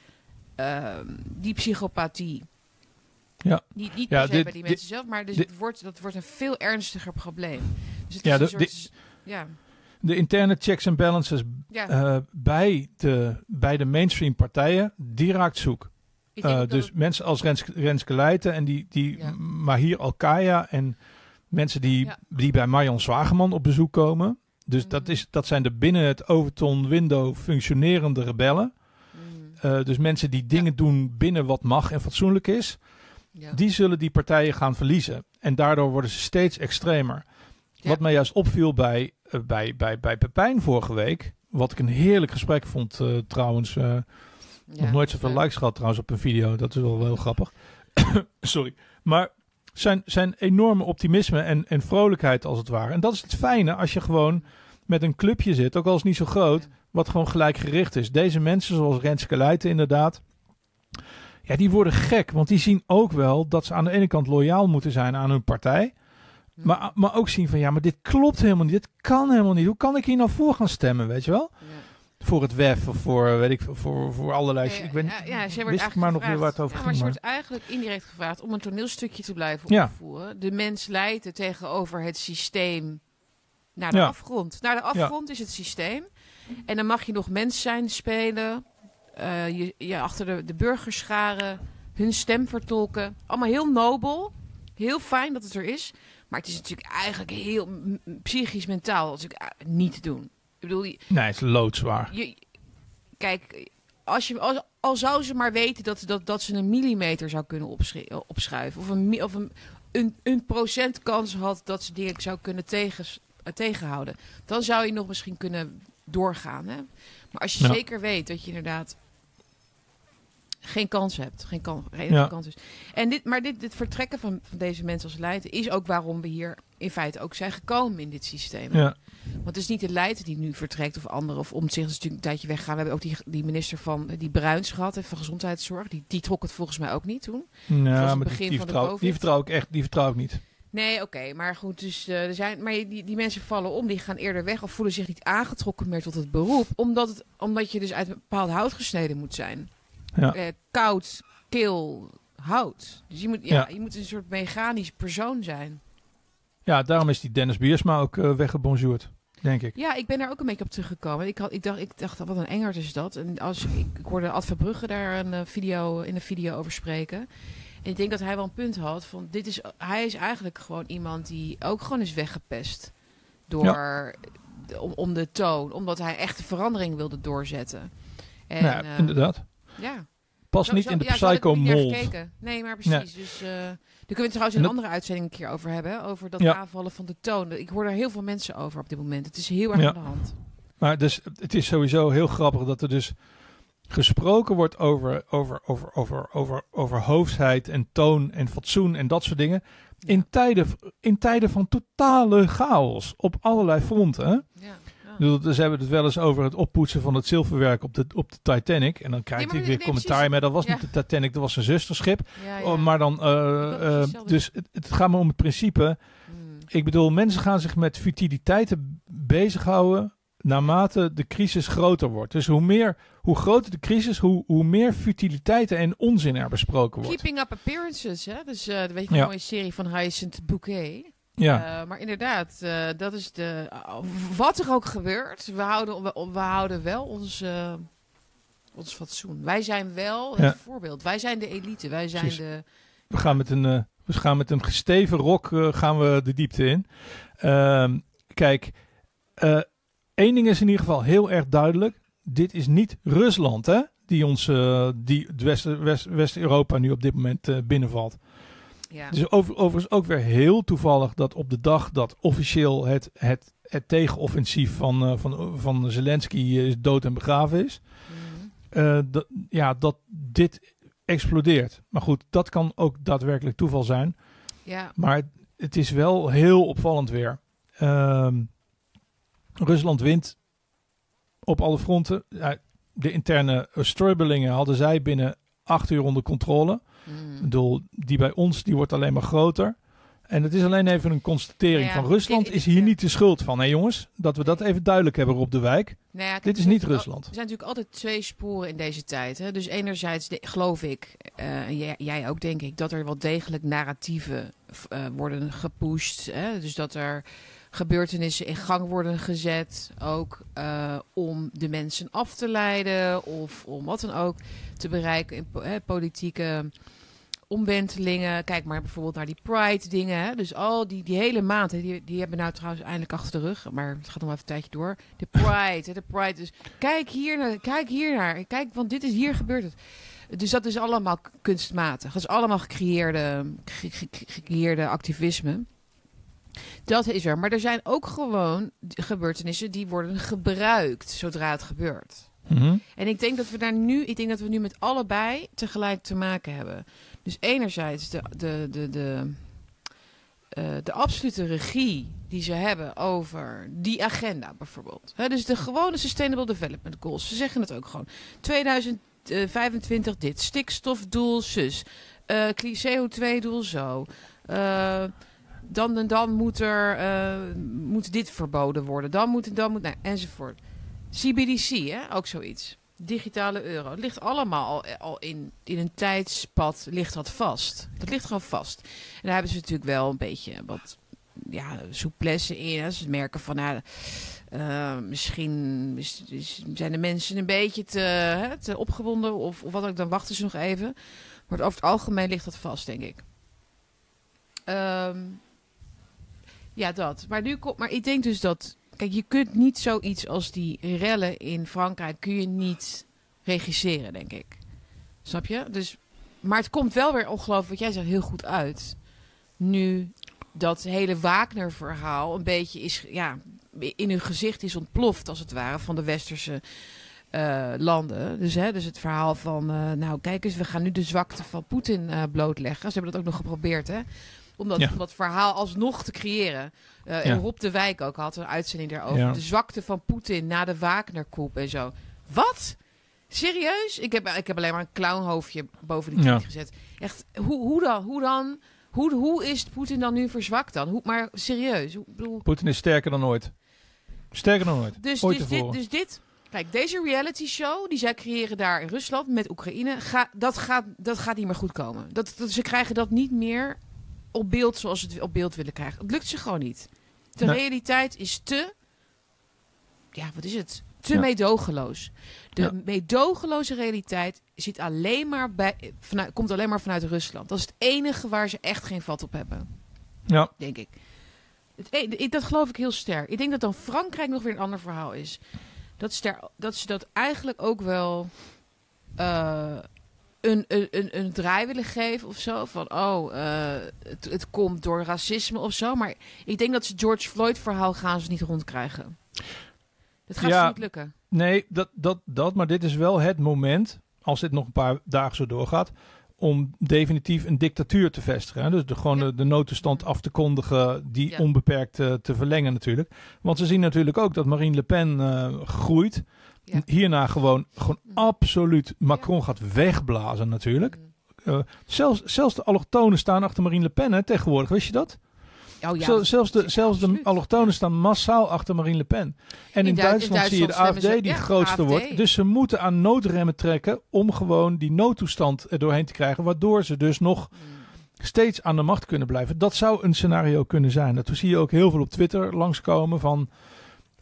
ehm, die psychopathie. Ja. Niet, niet Ja, dit- bij die dit- mensen zelf, maar dus dit- het wordt, dat wordt een veel ernstiger probleem. Dus het Ja, is een soort... ja, De interne checks en balances ja. eh, bij, de, bij de mainstream partijen, die raakt zoek. Eh, dus het- mensen als Renske, Renske Leijten en die, die Ja. Mahir Alkaya en mensen die, Ja. die bij Marjan Zwageman op bezoek komen. Dus dat, Mhm. is, dat zijn de binnen het Overton window functionerende rebellen. Mm, Eh, dus mensen die dingen doen binnen wat mag en fatsoenlijk is. ja. Die zullen die partijen gaan verliezen. En daardoor worden ze steeds extremer. Wat mij juist opviel bij, bij, bij, bij Pepijn vorige week. Wat ik een heerlijk gesprek vond eh, trouwens. eh, Ja, nog nooit zoveel leuk. likes gehad trouwens op een video. Dat is wel heel grappig. Sorry. Maar zijn, zijn enorme optimisme en, en vrolijkheid als het ware. En dat is het fijne als je gewoon met een clubje zit. Ook al is het niet zo groot. Wat gewoon gelijkgericht is. Deze mensen zoals Renske Leijten inderdaad. Ja, die worden gek. Want die zien ook wel dat ze aan de ene kant loyaal moeten zijn aan hun partij. Mm. Maar, maar ook zien van ja, maar dit klopt helemaal niet. Dit kan helemaal niet. Hoe kan ik hier nou voor gaan stemmen, weet je wel? Ja. Voor het WEF of voor, weet ik, veel, voor, voor allerlei... Ja, ik ben, ja, ja, ze wist ik eigenlijk maar nog weer waar het over ging. maar ze wordt eigenlijk indirect gevraagd om een toneelstukje te blijven Ja. opvoeren. De mens leidt tegenover het systeem naar de afgrond. Naar de afgrond is het systeem. En dan mag je nog mens zijn, spelen, eh, je, je achter de, de burgers scharen, hun stem vertolken. Allemaal heel nobel. Heel fijn dat het er is. Maar het is natuurlijk eigenlijk heel psychisch, mentaal natuurlijk eh, niet te doen. Ik bedoel, Nee, het is loodzwaar. je, kijk, als je, als, al zou ze maar weten dat, dat, dat ze een millimeter zou kunnen opschri- opschuiven. Of, een, of een, een, een procent kans had dat ze dingen zou kunnen tegen, eh, tegenhouden. Dan zou je nog misschien kunnen doorgaan. Hè? Maar als je Ja. zeker weet dat je inderdaad geen kans hebt. Geen, kan, geen Ja. kans is. En dit, maar dit, dit vertrekken van, van deze mensen als Leiden is ook waarom we hier in feite ook zijn gekomen in dit systeem. Ja, Want het is niet de Leiden die nu vertrekt of anderen. Of om zich is natuurlijk een tijdje weggaan. We hebben ook die, die minister van die Bruins gehad, van Gezondheidszorg. Die, die trok het volgens mij ook niet toen. nou, het begin die, die, van de vertrouw, COVID. die vertrouw ik echt die vertrouw ik niet. Nee, oké. maar goed, dus eh, er zijn, maar die, die mensen vallen om. Die gaan eerder weg of voelen zich niet aangetrokken meer tot het beroep. Omdat, het, omdat je dus uit een bepaald hout gesneden moet zijn. Ja. Eh, koud, kil, hout. Dus je moet, ja, Ja. je moet een soort mechanisch persoon zijn. Ja, daarom is die Dennis Biersma ook eh weggebonjourd, denk ik. Ja, ik ben daar ook een beetje op teruggekomen. Ik, had, ik, dacht, ik dacht, wat een engert is dat. En als, ik, ik hoorde Ad Verbrugge daar een, eh, video, in een video over spreken. En ik denk dat hij wel een punt had. Van dit is, hij is eigenlijk gewoon iemand die ook gewoon is weggepest. Door, de- om, om de toon. Omdat hij echt de verandering wilde doorzetten. En, ja, inderdaad. Ja. Pas Zo- niet zo- in de ja, psycho-mold. gekeken. Nee, maar precies. Dus, eh, daar kunnen we het trouwens in En een andere uitzending een keer over hebben. Over dat Ja. aanvallen van de toon. Ik hoor er heel veel mensen over op dit moment. Het is heel erg Ja. aan de hand. Maar dus, het is sowieso heel grappig dat er dus gesproken wordt over, over, over, over, over, over hoofdheid en toon en fatsoen en dat soort dingen. In, tijden, in tijden van totale chaos op allerlei fronten. Ja, bedoel, Dus hebben het wel eens over het oppoetsen van het zilverwerk op de, op de Titanic. En dan krijg je weer nee, commentaar. precies. Maar dat was niet de Titanic, dat was een zusterschip. Oh, maar dan, eh, eh, dus het, het gaat me om het principe. Hmm. Ik bedoel, mensen gaan zich met futiliteiten bezighouden naarmate de crisis groter wordt. Dus hoe, meer, hoe groter de crisis, hoe, hoe meer futiliteiten en onzin er besproken wordt. Keeping up appearances, hè? Dus eh weet je, Ja. een mooie serie van Hyacinth Bouquet. Ja, Eh, maar inderdaad, eh, dat is de. wat er ook gebeurt, we houden, we, we houden wel ons, eh, ons fatsoen. Wij zijn wel het Ja. voorbeeld. Wij zijn de elite. Wij zijn Precies. de. we gaan met een, we gaan met een gesteven rok gaan we de diepte in. Ehm, kijk, één ding is in ieder geval heel erg duidelijk. Dit is niet Rusland, hè? Die ons, die het West- West- West-Europa nu op dit moment binnenvalt. Ja. Is over, overigens ook weer heel toevallig dat op de dag dat officieel het, het, het tegenoffensief van, eh, van, van Zelensky is dood en begraven is. Mhm. eh, dat, ja, dat dit explodeert. Maar goed, dat kan ook daadwerkelijk toeval zijn. ja. Maar het is wel heel opvallend weer. Ehm, Rusland wint op alle fronten. De interne strubbelingen hadden zij binnen acht uur onder controle. Ik bedoel, die bij ons die wordt alleen maar groter. En het is alleen even een constatering Nou ja, van Rusland is hier niet de schuld van. Hé jongens, dat we dat even duidelijk hebben op de wijk. Nou ja, Dit is niet Rusland. Er zijn natuurlijk altijd twee sporen in deze tijd. Hè? Dus enerzijds de- geloof ik, en jij, jij ook denk ik, dat er wel degelijk narratieven eh, worden gepusht. Hè? Dus dat er gebeurtenissen in gang worden gezet, ook eh, om de mensen af te leiden of om wat dan ook te bereiken in politieke omwentelingen. Kijk maar bijvoorbeeld naar die Pride dingen. Hè? Dus al die, die hele maand, die, die hebben nou trouwens eindelijk achter de rug. Maar het gaat nog even een tijdje door. De Pride, hè, de Pride. Dus kijk hier naar, kijk hier naar. Kijk, want dit is hier gebeurd. Dus dat is allemaal kunstmatig. Dat is allemaal gecreëerde, ge- ge- ge- gecreëerde activisme. Dat is er. Maar er zijn ook gewoon gebeurtenissen die worden gebruikt zodra het gebeurt. Mhm. En ik denk dat we daar nu, ik denk dat we nu met allebei tegelijk te maken hebben. Dus enerzijds de, de, de, de, eh, de absolute regie die ze hebben over die agenda bijvoorbeeld. Dus de gewone Sustainable Development Goals. Ze zeggen het ook gewoon. 2025 dit, stikstofdoel zus, eh, CO2-doel zo. Eh, dan en dan moet er eh, moet dit verboden worden. Dan moet dan moet nou, enzovoort. CBDC, hè? ook zoiets. Digitale euro. Het ligt allemaal al, in, in een tijdspad ligt dat vast. Dat ligt gewoon vast. En daar hebben ze natuurlijk wel een beetje wat ja, souplesse in. Ze merken van, nou, eh, misschien is- is- zijn de mensen een beetje te, hè, te opgewonden of, of wat ook. Dan wachten ze nog even. Maar over het algemeen ligt dat vast, denk ik. Ehm, ja, dat. Maar, nu komt, maar ik denk dus dat... Kijk, je kunt niet zoiets als die rellen in Frankrijk... kun je niet regisseren, denk ik. Snap je? Dus, maar het komt wel weer ongelooflijk, wat jij zegt, heel goed uit. Nu dat hele Wagner-verhaal een beetje is... Ja, in hun gezicht is ontploft, als het ware, van de westerse... eh, landen. Dus, hè, dus het verhaal van, eh, nou kijk eens, we gaan nu de zwakte van Poetin eh, blootleggen. Ze hebben dat ook nog geprobeerd, hè? Om dat, Ja. om dat verhaal alsnog te creëren. Eh Ja. Rob de Wijk ook had een uitzending daarover. Ja. De zwakte van Poetin na de Wagner-coup en zo. Wat? Serieus? Ik heb, ik heb alleen maar een clownhoofdje boven die tweet gezet. Echt, hoe, hoe dan? Hoe dan? Hoe, hoe is Poetin dan nu verzwakt dan? Hoe, maar serieus? Bedoel, Poetin is sterker dan ooit. Sterker dan ooit. dus, ooit dus, dit, dus dit, kijk, deze reality show die zij creëren daar in Rusland met Oekraïne, ga, dat, gaat, dat gaat niet meer goed komen. Dat, dat, ze krijgen dat niet meer op beeld zoals ze het op beeld willen krijgen. Het lukt ze gewoon niet. De realiteit is te, ja, wat is het? Te Ja. meedogenloos. De Ja. meedogenloze realiteit zit alleen maar bij, vanuit, komt alleen maar vanuit Rusland. Dat is het enige waar ze echt geen vat op hebben Ja, denk ik. Het, e- dat geloof ik heel sterk. Ik denk dat dan Frankrijk nog weer een ander verhaal is. Dat, ster, dat ze dat eigenlijk ook wel eh, een, een, een, een draai willen geven of zo. Van, oh, eh, het, het komt door racisme of zo. Maar ik denk dat ze George Floyd verhaal gaan ze niet rondkrijgen. Dat gaat Ja. ze niet lukken. nee, dat, dat, dat. Maar dit is wel het moment, als dit nog een paar dagen zo doorgaat, om definitief een dictatuur te vestigen. hè. Dus de, gewoon Ja. de, de noodtoestand af te kondigen, die Ja. onbeperkt eh, te verlengen natuurlijk. Want ze zien natuurlijk ook dat Marine Le Pen eh, groeit. Ja. Hierna gewoon, gewoon Mhm. absoluut Macron gaat wegblazen natuurlijk. Mm. Eh, zelfs, zelfs de allochtonen staan achter Marine Le Pen hè, tegenwoordig, wist je dat? Oh ja, zelfs de, zelfs de allochtonen staan massaal achter Marine Le Pen. En in, In Duits- in Duitsland, zie je de AFD die ja, grootste AFD. wordt. Dus ze moeten aan noodremmen trekken om gewoon die noodtoestand er doorheen te krijgen. Waardoor ze dus nog Mm. steeds aan de macht kunnen blijven. Dat zou een scenario kunnen zijn. Dat zie je ook heel veel op Twitter langskomen van...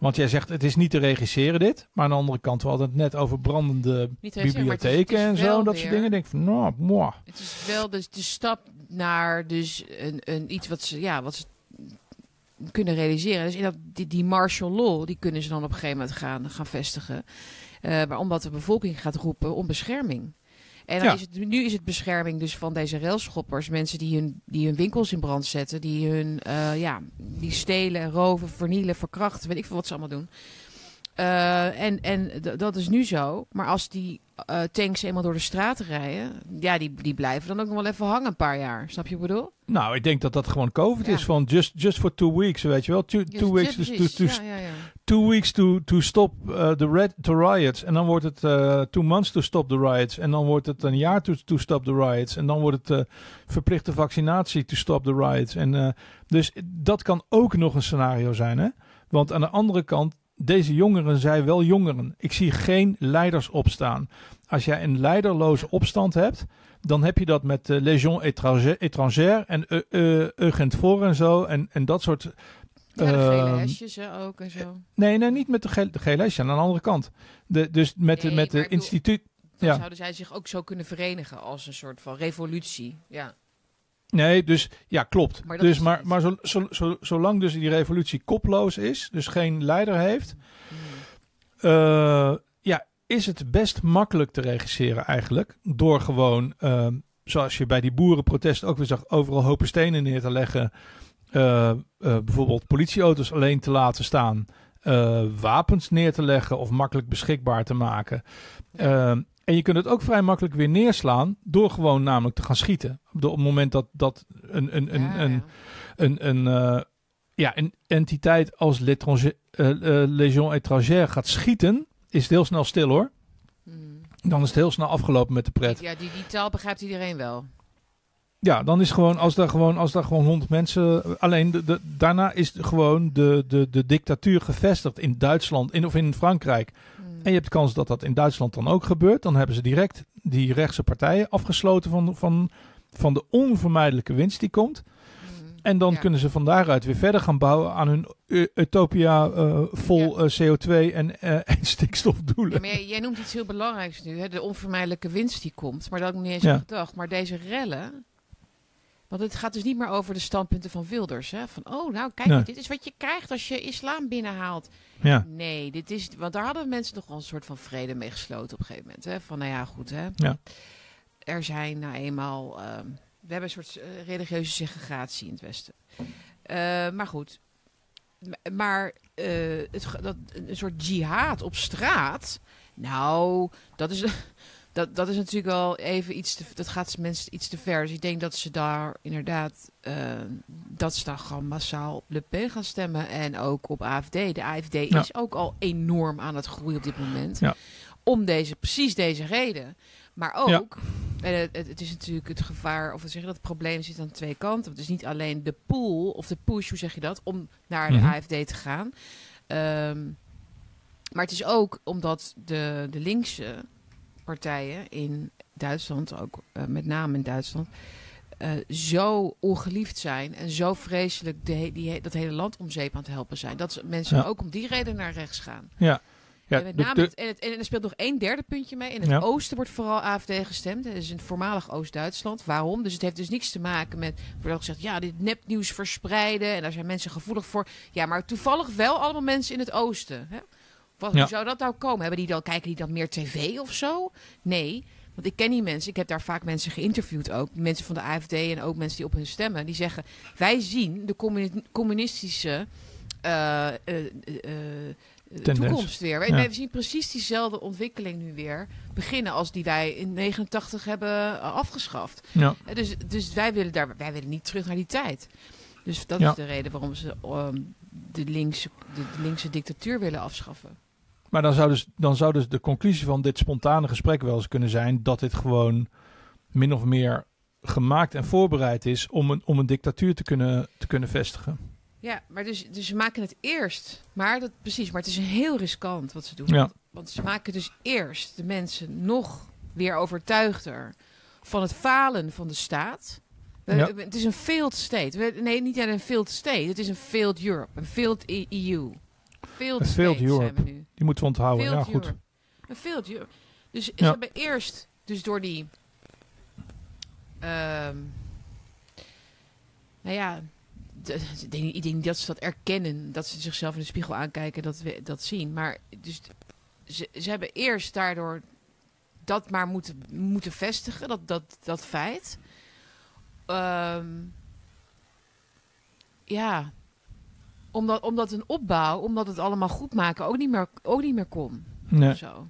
Want jij zegt, het is niet te regisseren dit. Maar aan de andere kant, we hadden het net over brandende bibliotheken en zo. Dat soort dingen. Denk van, nou, moi. Het is wel dus de stap naar dus een, een iets wat ze, ja, wat ze kunnen realiseren. Dus in dat, die, die martial law, die kunnen ze dan op een gegeven moment gaan, gaan vestigen. Eh, maar omdat de bevolking gaat roepen om bescherming. En dan Ja. is het, nu is het bescherming dus van deze railschoppers. Mensen die hun, die hun winkels in brand zetten. Die hun, eh, ja, die stelen, roven, vernielen, verkrachten. Weet ik veel wat ze allemaal doen. Uh, en en dat is nu zo. Maar als die uh, tanks eenmaal door de straten rijden, ja, die, die blijven dan ook nog wel even hangen een paar jaar. Snap je wat ik bedoel? Nou, ik denk dat dat gewoon COVID ja. is van just, just for two weeks, weet je wel. Two, weeks, ja, to, to, ja, ja, two weeks to, to stop uh, the red, to riots. En dan wordt het uh, two months to stop the riots. En dan wordt het een jaar to, to stop the riots. En dan wordt het verplichte vaccinatie to stop the riots. En, dus dat kan ook nog een scenario zijn. Hè? Want aan de andere kant, deze jongeren zijn wel jongeren. Ik zie geen leiders opstaan. Als jij een leiderloze opstand hebt, dan heb je dat met uh, Légion étranger, étrangère en uh, uh, Eugent voor en zo. En, en dat soort. Ja, de gele ehm, hesjes hè, ook en zo. Nee, nee, niet met de gele, de gele hesjes. Aan de andere kant. De, dus met, de met de instituut. Dan Ja. zouden zij zich ook zo kunnen verenigen als een soort van revolutie. Ja. Nee, dus ja, klopt. Maar dus, maar maar zo, zo, zo, zolang dus die revolutie koploos is, dus geen leider heeft, Hmm. eh, ja, is het best makkelijk te regisseren eigenlijk. Door gewoon, ehm, zoals je bij die boerenprotest ook weer zag, overal hopen stenen neer te leggen. eh, eh, bijvoorbeeld politieauto's alleen te laten staan. wapens neer te leggen of makkelijk beschikbaar te maken. En je kunt het ook vrij makkelijk weer neerslaan door gewoon namelijk te gaan schieten. Op het moment dat, dat een, een, een, Ja, een, ja. een, een, eh, ja, een entiteit als l'étranger- eh, eh, Légion étrangère gaat schieten, is het heel snel stil hoor. Hmm. Dan is het heel snel afgelopen met de pret. Ja, die, die taal begrijpt iedereen wel. Ja, dan is gewoon als daar gewoon, als daar gewoon 100 mensen. Alleen de, de, daarna is gewoon de, de, de dictatuur gevestigd in Duitsland in, of in Frankrijk. En je hebt de kans dat dat in Duitsland dan ook gebeurt. Dan hebben ze direct die rechtse partijen afgesloten van, van, van de onvermijdelijke winst die komt. Hmm. En dan Ja. kunnen ze van daaruit weer verder gaan bouwen aan hun utopia eh, vol eh, CO2 en, eh, en stikstofdoelen. Ja, maar jij, jij noemt iets heel belangrijks nu, hè? de onvermijdelijke winst die komt. Maar dat had ik niet eens gedacht. Maar deze rellen, want het gaat dus niet meer over de standpunten van Wilders. Hè? Van, oh nou kijk, Nee. dit is wat je krijgt als je islam binnenhaalt. Ja, Nee, dit is, want daar hadden mensen nog wel een soort van vrede mee gesloten op een gegeven moment. Hè? Van nou ja, goed hè. Ja. Er zijn nou eenmaal, ehm, we hebben een soort eh, religieuze segregatie in het Westen. Eh, maar goed, M- maar eh, het, dat, een soort jihad op straat, nou, dat is, dat, dat is natuurlijk wel even iets te, dat gaat mensen iets te ver. Dus ik denk dat ze daar inderdaad, eh, dat ze daar gewoon massaal op Le Pen gaan stemmen en ook op AFD. De AFD Ja. is ook al enorm aan het groeien op dit moment. Ja. Om deze, precies deze reden. Maar ook, Ja. en het, het, is natuurlijk het gevaar, of wat zeg je dat, het probleem zit aan twee kanten. Het is niet alleen de pool of de push, hoe zeg je dat, om naar de Mhm. AFD te gaan. Ehm, maar het is ook omdat de, de linkse partijen in Duitsland, ook eh, met name in Duitsland, eh, zo ongeliefd zijn en zo vreselijk de, die, dat hele land om zeep aan het helpen zijn. Dat ze- mensen Ja. ook om die reden naar rechts gaan. ja. ja en, met de- name de- het- en, het- en er speelt nog één derde puntje mee. In het Ja. oosten wordt vooral AFD gestemd. Het is een voormalig Oost-Duitsland. Waarom? Dus het heeft dus niks te maken met... Wordt gezegd, ja, dit nepnieuws verspreiden. En daar zijn mensen gevoelig voor. Ja, maar toevallig wel allemaal mensen in het oosten. Hè? Wat, Ja. Hoe zou dat nou komen? Hebben die dan, kijken die dan meer tv of zo? Nee, want ik ken die mensen. Ik heb daar vaak mensen geïnterviewd ook. Mensen van de AFD en ook mensen die op hun stemmen. Die zeggen, wij zien de communi- communistische... eh, eh, eh, toekomst weer. Ja. wij zien precies diezelfde ontwikkeling nu weer beginnen als die wij in 89 hebben afgeschaft. ja. Dus, dus wij, willen daar, wij willen niet terug naar die tijd. Dus dat Ja. is de reden waarom ze ehm, de, linkse, de, de linkse dictatuur willen afschaffen. Maar dan zou, dus, dan zou dus de conclusie van dit spontane gesprek wel eens kunnen zijn dat dit gewoon min of meer gemaakt en voorbereid is om een, om een dictatuur te kunnen, te kunnen vestigen. Ja, maar dus, dus ze maken het eerst. Maar dat, precies, maar het is heel riskant wat ze doen. Ja. Want, want ze maken dus eerst de mensen nog weer overtuigder van het falen van de staat. We- Ja. Het is een failed state. We- nee, niet een failed state. Het is een failed Europe. Een failed E- EU. Failed zijn Europe. nu. Die moeten we onthouden. Ja, goed. Een Europe. Dus ze hebben eerst, dus door die... ehm, nou ja, ik denk, ik denk dat ze dat erkennen, dat ze zichzelf in de spiegel aankijken, dat we dat zien. Maar dus, ze, ze hebben eerst daardoor dat maar moeten, moeten vestigen, dat, dat, dat feit. Ehm, ja, omdat, omdat een opbouw, omdat het allemaal goed maken ook niet meer, ook niet meer kon. Nee. Zo.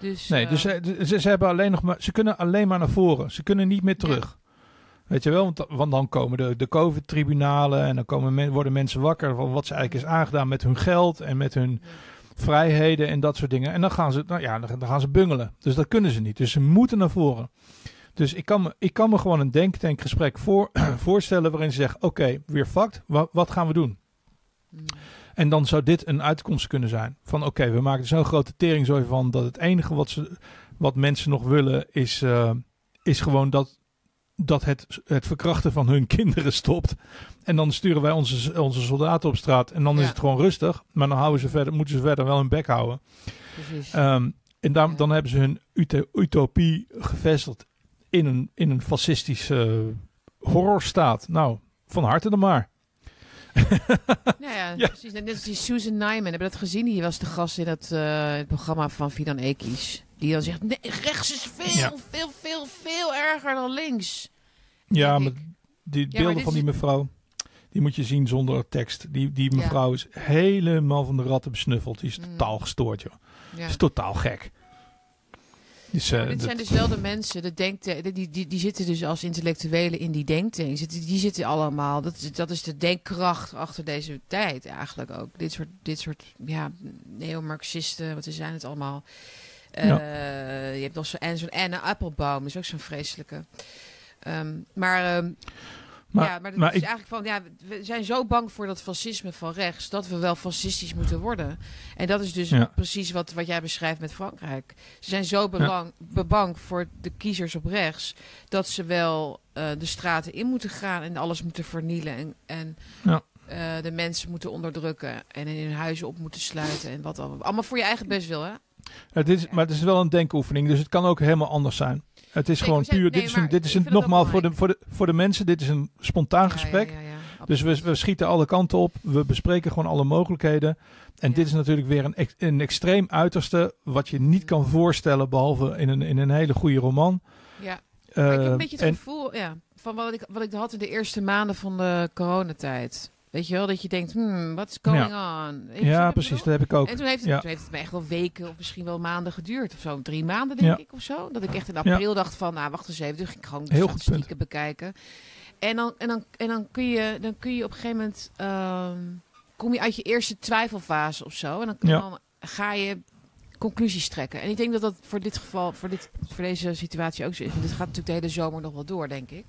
Dus, Nee, eh, dus ze, ze, ze hebben alleen nog maar, ze kunnen alleen maar naar voren. Ze kunnen niet meer terug. Weet je wel, want, da- want dan komen de, de COVID-tribunalen en dan komen men, worden mensen wakker van wat ze eigenlijk is aangedaan met hun geld en met hun Ja. vrijheden en dat soort dingen. En dan gaan ze, nou ja, dan, dan gaan ze bungelen. Dus dat kunnen ze niet. Dus ze moeten naar voren. Dus ik kan me, ik kan me gewoon een denktankgesprek voor, voorstellen waarin ze zeggen, oké, weer fucked, wat, wat gaan we doen? Mm, En dan zou dit een uitkomst kunnen zijn. Van oké, we maken er zo'n grote teringzooi van dat het enige wat, ze, wat mensen nog willen is, eh, is gewoon dat, dat het, het verkrachten van hun kinderen stopt. En dan sturen wij onze, onze soldaten op straat en dan is het gewoon rustig. Maar dan houden ze verder, moeten ze verder wel hun bek houden. precies. Ehm, en daar, Ja. dan hebben ze hun uto- utopie gevestigd in een, in een fascistische horrorstaat. Nou, van harte dan maar. Nou ja, Ja. precies. Net als die Susan Nyman, hebben we dat gezien? Die was de gast in het, eh, het programma van Fidan Ekies. Die dan zegt, nee, rechts is veel, Ja. veel, veel, veel erger dan links. Ja, maar die beelden van die mevrouw, die moet je zien zonder tekst. Die, die mevrouw is helemaal van de ratten besnuffeld. Die is Mm. totaal gestoord, joh. Die is totaal gek. Dus, eh, dit dat- zijn dezelfde mensen, de denkte, die, die, die zitten dus als intellectuelen in die denktank. Die zitten, die zitten allemaal, dat is, dat is de denkkracht achter deze tijd eigenlijk ook. Dit soort, dit soort ja, neomarxisten, wat zijn het allemaal. Eh, Ja. Je hebt nog zo'n Anne Applebaum, is ook zo'n vreselijke. Ehm, maar, ehm, Maar- ja, maar, dat maar is ik- eigenlijk van, ja, we zijn zo bang voor dat fascisme van rechts, dat we wel fascistisch moeten worden. En dat is dus Ja. precies wat, wat jij beschrijft met Frankrijk. Ze zijn zo belang, bang voor de kiezers op rechts, dat ze wel eh, de straten in moeten gaan en alles moeten vernielen. En, en Ja. eh, de mensen moeten onderdrukken en in hun huizen op moeten sluiten. En wat allemaal. Allemaal voor je eigen best wil, hè? het is, maar het is wel een denkoefening, dus het kan ook helemaal anders zijn. Het is gewoon puur, dit is, een, dit is een, nogmaals voor de, voor, de, voor de mensen, dit is een spontaan gesprek. Dus we, we schieten alle kanten op. We bespreken gewoon alle mogelijkheden. En Ja. dit is natuurlijk weer een, een extreem uiterste. Wat je niet kan voorstellen. Behalve in een, in een hele goede roman. Ja. Maar ik heb Eh, een beetje het en, gevoel ja, van wat ik, wat ik had in de eerste maanden van de coronatijd. Weet je wel, dat je denkt, hmm, what's going on? Wat ja, precies. Dat heb ik ook. En toen heeft, het, Ja. toen heeft het me echt wel weken of misschien wel maanden geduurd of zo. Drie maanden denk Ja. ik of zo. Dat ik echt in april dacht van, nou wacht eens even. Toen ging ik gewoon de Heel statistieken bekijken. En dan, en, dan, en dan, kun je, dan kun je op een gegeven moment, ehm, kom je uit je eerste twijfelfase of zo. En dan, ga je conclusies trekken. En ik denk dat dat voor dit geval, voor, dit, voor deze situatie ook zo is. Want dit gaat natuurlijk de hele zomer nog wel door, denk ik.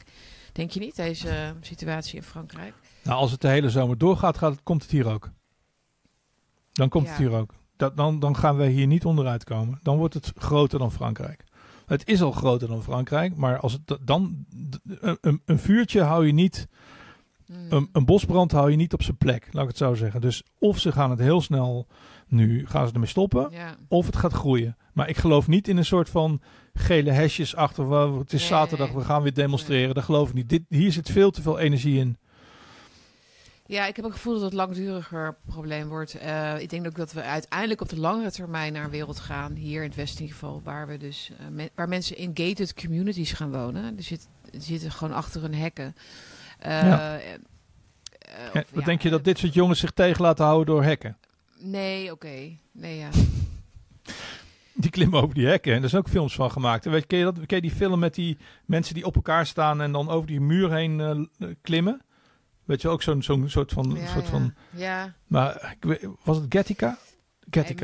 Denk je niet, deze situatie in Frankrijk? Nou, als het de hele zomer doorgaat, gaat komt het hier ook. Dan komt het hier ook. Dat, dan, dan gaan we hier niet onderuit komen. Dan wordt het groter dan Frankrijk. Het is al groter dan Frankrijk. Maar als het dan. Een, een, vuurtje hou je niet. Hmm. Een, een bosbrand hou je niet op zijn plek. Laat ik het zo zeggen. Dus of ze gaan het heel snel. Nu gaan ze ermee stoppen. ja. Of het gaat groeien. Maar ik geloof niet in een soort van gele hesjes achter. "Wel, Het is Nee. zaterdag, we gaan weer demonstreren. Dat geloof ik niet. Dit, hier zit veel te veel energie in. Ja, ik heb het gevoel dat het langduriger probleem wordt. Eh, ik denk ook dat we uiteindelijk op de langere termijn naar een wereld gaan, hier in het Westen in ieder geval, waar, we dus, eh, waar mensen in gated communities gaan wonen. Er, zit, er zitten gewoon achter hun hekken. Eh, Ja. of denk je dat dit soort jongens zich tegen laten houden door hekken? Nee, oké. Nee, ja. Die klimmen over die hekken. En er zijn ook films van gemaakt. En Weet, je, ken, je dat, ken je die film met die mensen die op elkaar staan en dan over die muur heen klimmen? Weet je, ook zo'n zo'n soort van... ja, soort van ja. maar was het.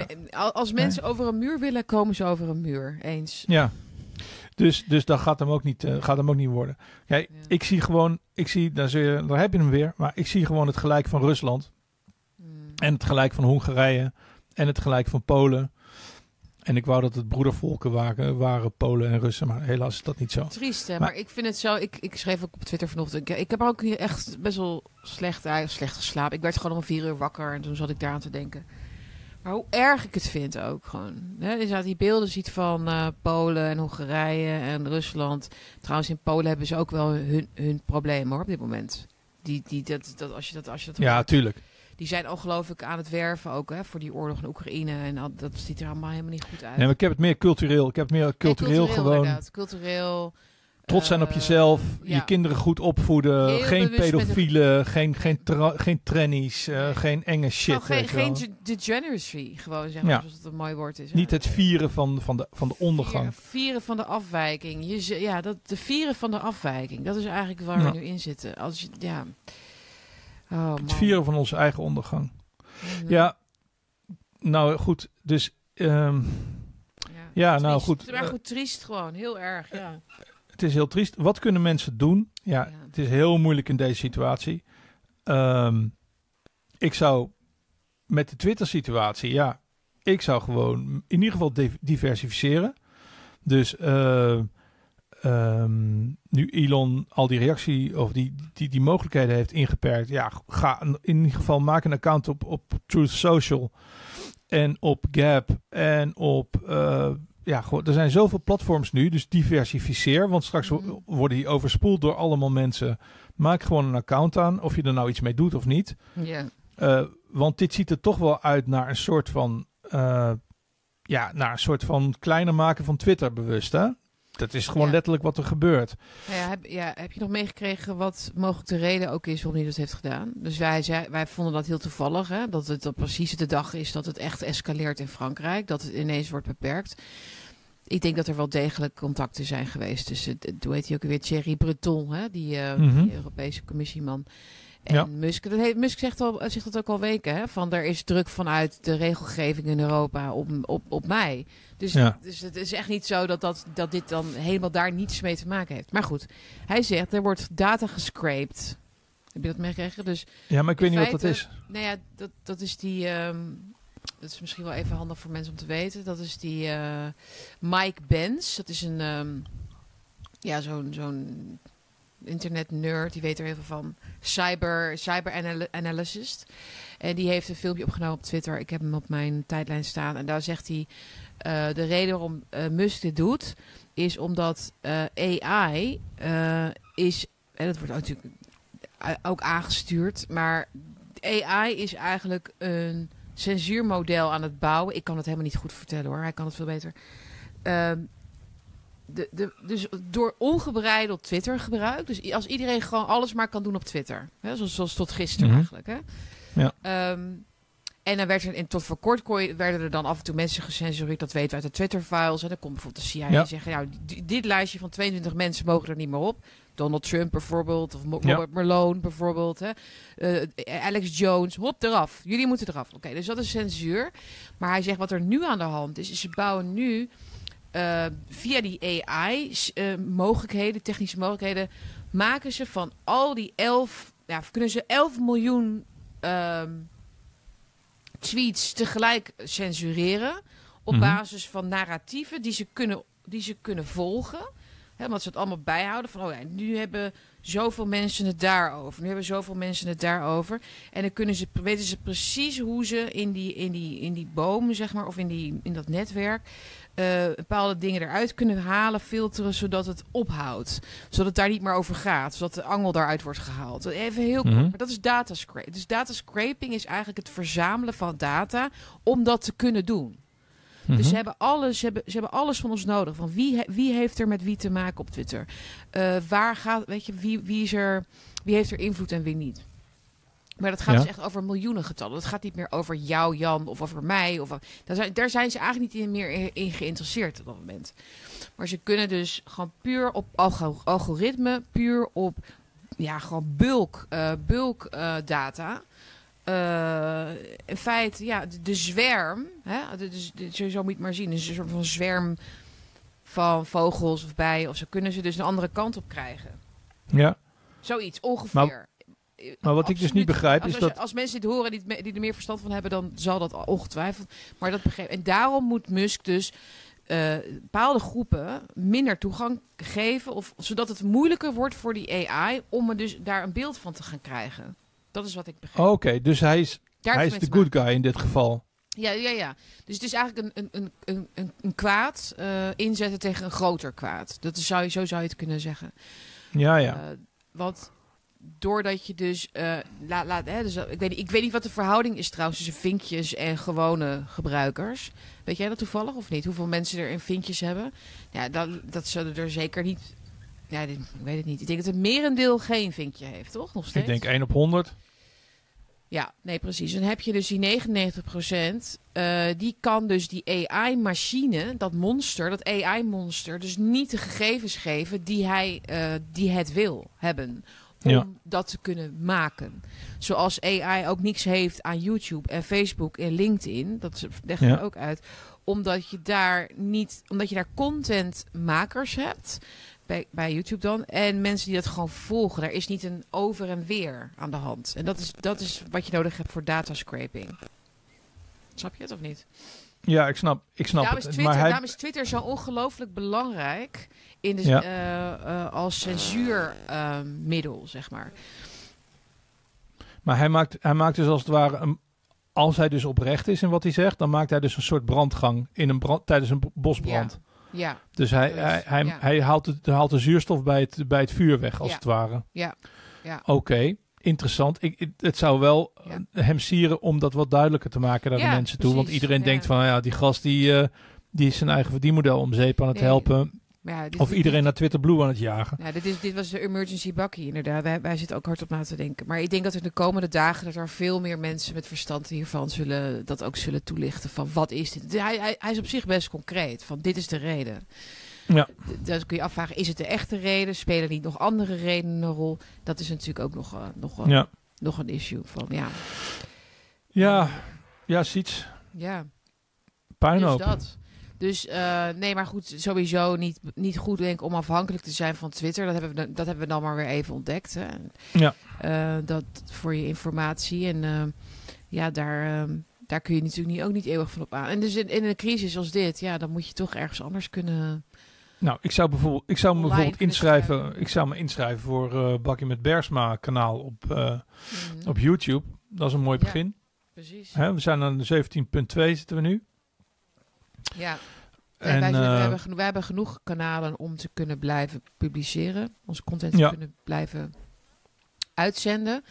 Nee, me- Als mensen over een muur willen, komen ze over een muur. Eens. Ja. Dus, dus dat gaat hem ook niet, eh, gaat hem ook niet worden. Kijk, Ja. ik zie gewoon, ik zie, daar, je, daar heb je hem weer, maar ik zie gewoon het gelijk van Rusland Hmm. en het gelijk van Hongarije en het gelijk van Polen. En ik wou dat het broedervolken waren, waren Polen en Russen, maar helaas is dat niet zo. Triest, hè? Maar- Maar, ik vind het zo... Ik, ik schreef ook op Twitter vanochtend... Ik, ik heb ook hier echt best wel slecht, uit, slecht geslapen. Ik werd gewoon om vier uur wakker en toen zat ik daar aan te denken. Maar hoe erg ik het vind ook gewoon. Hè? Zou die beelden ziet van eh, Polen en Hongarije en Rusland. Trouwens, in Polen hebben ze ook wel hun, hun problemen hoor, op dit moment. Die, die, dat, dat, als je dat, als je dat Ja, hoort. tuurlijk. Die zijn ongelooflijk aan het werven ook hè, voor die oorlog in Oekraïne. En al- dat ziet er allemaal helemaal niet goed uit. Nee, maar ik heb het meer cultureel. Ik heb het meer cultureel, gewoon. Inderdaad. Cultureel. Trots zijn op Eh, jezelf, ja. je kinderen goed opvoeden, Heel geen pedofielen, geen, geen, tra- geen trannies, eh, Nee. geen enge shit. Nou, geen, geen ge- degeneracy, gewoon zeggen, Ja. zoals het een mooi woord is. hè. Niet het vieren van, van, de, van de ondergang. Vieren, vieren van de afwijking. Je, ja, dat, de vieren van de afwijking. Dat is eigenlijk waar Ja. we nu in zitten. Als je, ja. Oh. Het vieren van onze eigen ondergang. Ja, nou goed, dus ehm, ja, nou Triest. goed. Maar eh, goed, triest gewoon. Heel erg, ja. het is heel triest. Wat kunnen mensen doen? Ja, Ja. het is heel moeilijk in deze situatie. Ehm, ik zou met de Twitter-situatie, ja, ik zou gewoon in ieder geval div- diversificeren. Dus eh, ehm, nu Elon al die reactie of die, die, die mogelijkheden heeft ingeperkt, ja, ga in ieder geval maak een account op, op Truth Social en op Gap en op eh, ja, gewoon, er zijn zoveel platforms nu, dus diversificeer. Want straks Mhm. worden die overspoeld door allemaal mensen. Maak gewoon een account aan, of je er nou iets mee doet of niet. Ja. Eh, want dit ziet er toch wel uit naar een soort van, eh, ja, naar een soort van kleiner maken van Twitter bewust, hè? Dat is gewoon Ja. letterlijk wat er gebeurt. Nou ja, heb, ja, heb je nog meegekregen wat mogelijk de reden ook is waarom hij dat heeft gedaan? Dus wij, zei, wij vonden dat heel toevallig, hè? dat het precies de dag is dat het echt escaleert in Frankrijk, dat het ineens wordt beperkt. Ik denk dat er wel degelijk contacten zijn geweest tussen, hoe heet hij ook weer, Thierry Breton, hè? Die, eh, Mhm. die Europese commissieman. En Ja. Musk, dat heeft, Musk zegt, al, zegt dat ook al weken, hè? van er is druk vanuit de regelgeving in Europa op, op, op mij. Dus, Ja. dus het is echt niet zo dat, dat, dat dit dan helemaal daar niets mee te maken heeft. Maar goed, hij zegt er wordt data gescraped. Heb je dat meegekregen? Dus Ja, maar ik weet niet wat dat is. nou ja, dat, dat is die. ehm, dat is misschien wel even handig voor mensen om te weten. Dat is die eh, Mike Benz. Dat is een. ehm, ja, zo'n zo'n internet nerd. Die weet er heel veel van. Cyber, cyber anal- analyst. En die heeft een filmpje opgenomen op Twitter. Ik heb hem op mijn tijdlijn staan. En daar zegt hij. eh, de reden waarom eh, Musk dit doet. Is omdat eh, AI is. En dat wordt natuurlijk ook aangestuurd. Maar AI is eigenlijk een censuurmodel aan het bouwen. Ik kan het helemaal niet goed vertellen hoor. Hij kan het veel beter. De, de, dus door ongebreideld Twitter gebruik. Dus als iedereen gewoon alles maar kan doen op Twitter. Hè, zoals, zoals tot gisteren Mhm. eigenlijk. Hè. Ja. Ehm, en dan werd er, en tot voor kort kon je- werden er dan af en toe mensen gecensureerd. Dat weten we uit de Twitter-files. En dan komt bijvoorbeeld de CIA Ja. zeggen... Nou, di- dit lijstje van 22 mensen mogen er niet meer op. Donald Trump bijvoorbeeld. Of Mo- Ja. Robert Malone bijvoorbeeld. Hè. Eh, Alex Jones. Hop, eraf. Jullie moeten eraf. Oké, dus dat is censuur. Maar hij zegt wat er nu aan de hand is... is ze bouwen nu eh, via die AI-mogelijkheden, technische mogelijkheden... maken ze van al die 11... Ja, kunnen ze 11 miljoen... ehm, tweets tegelijk censureren. Op Mhm. basis van narratieven die ze kunnen, die ze kunnen volgen. Hè, omdat ze het allemaal bijhouden. Van, oh ja, nu hebben zoveel mensen het daarover. Nu hebben zoveel mensen het daarover. En dan kunnen ze, weten ze precies hoe ze in die, in die, in die bomen, zeg maar, of in, die, in dat netwerk. Eh, bepaalde dingen eruit kunnen halen, filteren, zodat het ophoudt. Zodat het daar niet meer over gaat. Zodat de angel daaruit wordt gehaald. Even heel kort, Mhm. maar dat is datascraping. Dus datascraping is eigenlijk het verzamelen van data om dat te kunnen doen. Dus Mhm. ze hebben, alles, ze, hebben, ze hebben alles van ons nodig. Van wie, he- wie heeft er met wie te maken op Twitter? Eh, waar gaat, weet je, wie, wie, is er, wie heeft er invloed en wie niet? Maar dat gaat Ja. dus echt over miljoenen getallen. Het gaat niet meer over jou, Jan, of over mij. Of, daar, zijn, daar zijn ze eigenlijk niet in, meer in, geïnteresseerd op dat moment. Maar ze kunnen dus gewoon puur op algo- algoritme, puur op ja, gewoon bulk, eh, bulk eh, data. Eh, in feite, ja, de, de zwerm, hè, de, de, de- zo, moet je maar zien, een soort van zwerm van vogels of bijen of zo, kunnen ze dus een andere kant op krijgen. Ja, Zoiets, ongeveer. maar wat ik dus niet begrijp als, is als, dat- als mensen dit horen die, die er meer verstand van hebben, dan zal dat ongetwijfeld. Maar dat begrijp En daarom moet Musk dus eh, bepaalde groepen minder toegang geven, of, zodat het moeilijker wordt voor die AI om er dus daar een beeld van te gaan krijgen. Dat is wat ik begrijp. Oké, dus hij is, Daar hij is de good guy in dit geval. Ja, ja, ja. Dus het is eigenlijk een, een, een, een, een, kwaad eh, inzetten tegen een groter kwaad. Dat is, zou je, zo zou je het kunnen zeggen. Ja, ja. Eh, want doordat je dus... eh laat, laat, hè, dus, eh, ik, weet niet, ik weet niet wat de verhouding is trouwens tussen vinkjes en gewone gebruikers. Weet jij dat toevallig of niet? Hoeveel mensen er in vinkjes hebben? Ja, dat, dat zullen er zeker niet Ja, dit, ik weet het niet. Ik denk dat het merendeel geen vinkje heeft, toch? Nog steeds? Ik denk 1 op 100. Ja, nee, precies. Dan heb je dus die 99% uh, die kan dus die AI-machine, dat monster, dat AI-monster, dus niet de gegevens geven die, hij, uh, die het wil hebben. Om Ja. dat te kunnen maken. Zoals AI ook niks heeft aan YouTube en Facebook en LinkedIn. Dat leggen Ja. ook uit. Omdat je daar niet, omdat je daar contentmakers hebt. Bij, bij YouTube dan. En mensen die dat gewoon volgen. Daar is niet een over en weer aan de hand. En dat is, dat is wat je nodig hebt voor datascraping. Snap je het of niet? Ja, ik snap, ik snap daarom, is het. Twitter, maar hij, daarom is Twitter zo ongelooflijk belangrijk in de, Ja. eh, eh, als censuurmiddel, zeg maar. maar hij, maakt, hij maakt dus als het ware... Een, als hij dus oprecht is in wat hij zegt... dan maakt hij dus een soort brandgang in een brand, tijdens een bo- bosbrand. Ja, Dus hij, Dus, hij, hij, ja. hij haalt, het, haalt de zuurstof bij het, bij het vuur weg, als het ware. ja, ja. Oké, interessant. Ik, het zou wel Ja. eh, hem sieren om dat wat duidelijker te maken naar Ja, de mensen toe. Want iedereen Ja. denkt van, ja, die gast die, eh, die is zijn eigen verdienmodel om zeep aan het Nee. helpen. Ja, dit, Of dit- iedereen naar Twitter Blue aan het jagen. Ja, dit, is, dit was de emergency bakkie inderdaad. Wij, wij zitten ook hard op na te denken. Maar ik denk dat in de komende dagen dat er veel meer mensen met verstand hiervan zullen dat ook zullen toelichten van wat is dit? Hij, hij, hij is op zich best concreet van dit is de reden. Ja. Dan kun je afvragen, is het de echte reden? Spelen niet nog andere redenen een rol? Dat is natuurlijk ook nog, eh, nog, Ja, nog een issue van ja. ja, ja, Siets. Ja, Puinhoop. dus dat. Dus eh, nee, maar goed, sowieso niet, niet goed denk ik om afhankelijk te zijn van Twitter. Dat hebben we, dat hebben we dan maar weer even ontdekt. Hè. Ja. Eh, dat voor je informatie. En eh, ja, daar, eh, daar kun je natuurlijk niet, ook niet eeuwig van op aan. En dus in, in een crisis als dit, ja, dan moet je toch ergens anders kunnen. Nou, ik zou, bijvoorbeeld, ik zou me bijvoorbeeld inschrijven. schrijven. Ik zou me inschrijven voor eh Bakkie met Bersma kanaal op, eh, Mhm, op YouTube. Dat is een mooi Ja. begin. precies. Hè, we zijn aan de 17.2 zitten we nu. Ja. En, En wij, zijn- wij eh, hebben, geno- wij hebben genoeg kanalen om te kunnen blijven publiceren. Onze content Ja. te kunnen blijven uitzenden.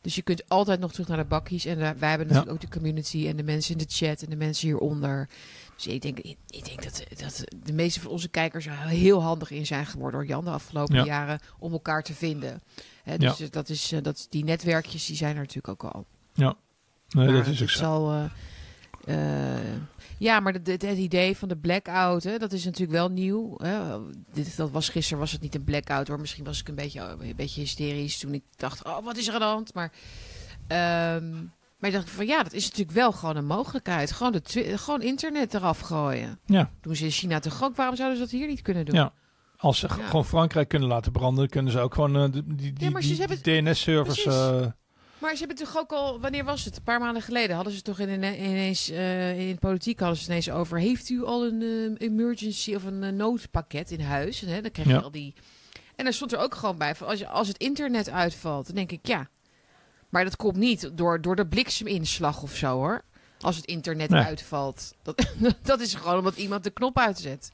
Dus je kunt altijd nog terug naar de bakkies. En wij hebben natuurlijk ook de community en de mensen in de chat en de mensen hieronder. Dus ik denk, ik, denk dat, dat de meeste van onze kijkers er heel handig in zijn geworden door Jan de afgelopen Ja. jaren om elkaar te vinden. Hè, dus dat is, eh, dat, die netwerkjes die zijn er natuurlijk ook al. nee, Maar dat is ook het zo. zal, eh, eh, ja, maar de- het idee van de blackout, hè, dat is natuurlijk wel nieuw. Hè. Dit, dat was gisteren was het niet een blackout hoor. Misschien was ik een beetje, een beetje hysterisch toen ik dacht, oh, wat is er aan de hand? Maar, ehm, maar ik dacht van ja, dat is natuurlijk wel gewoon een mogelijkheid. Gewoon, de gewoon internet eraf gooien. Ja. Doen ze in China toch ook? Waarom zouden ze dat hier niet kunnen doen? Ja. Als ze Ja. gewoon Frankrijk kunnen laten branden, kunnen ze ook gewoon eh, die, die, maar DNS-servers. Eh, Maar ze hebben toch ook al, wanneer was het? Een paar maanden geleden hadden ze toch in, ineens, eh, in de politiek hadden ze ineens over. Heeft u al een emergency of een noodpakket in huis? En, hè, dan krijg je Ja. al die. En daar stond er ook gewoon bij van als, je, als het internet uitvalt, dan denk ik ja. Maar dat komt niet door, door de blikseminslag of zo hoor. Als het internet Nee. uitvalt. Dat, dat is gewoon omdat iemand de knop uitzet.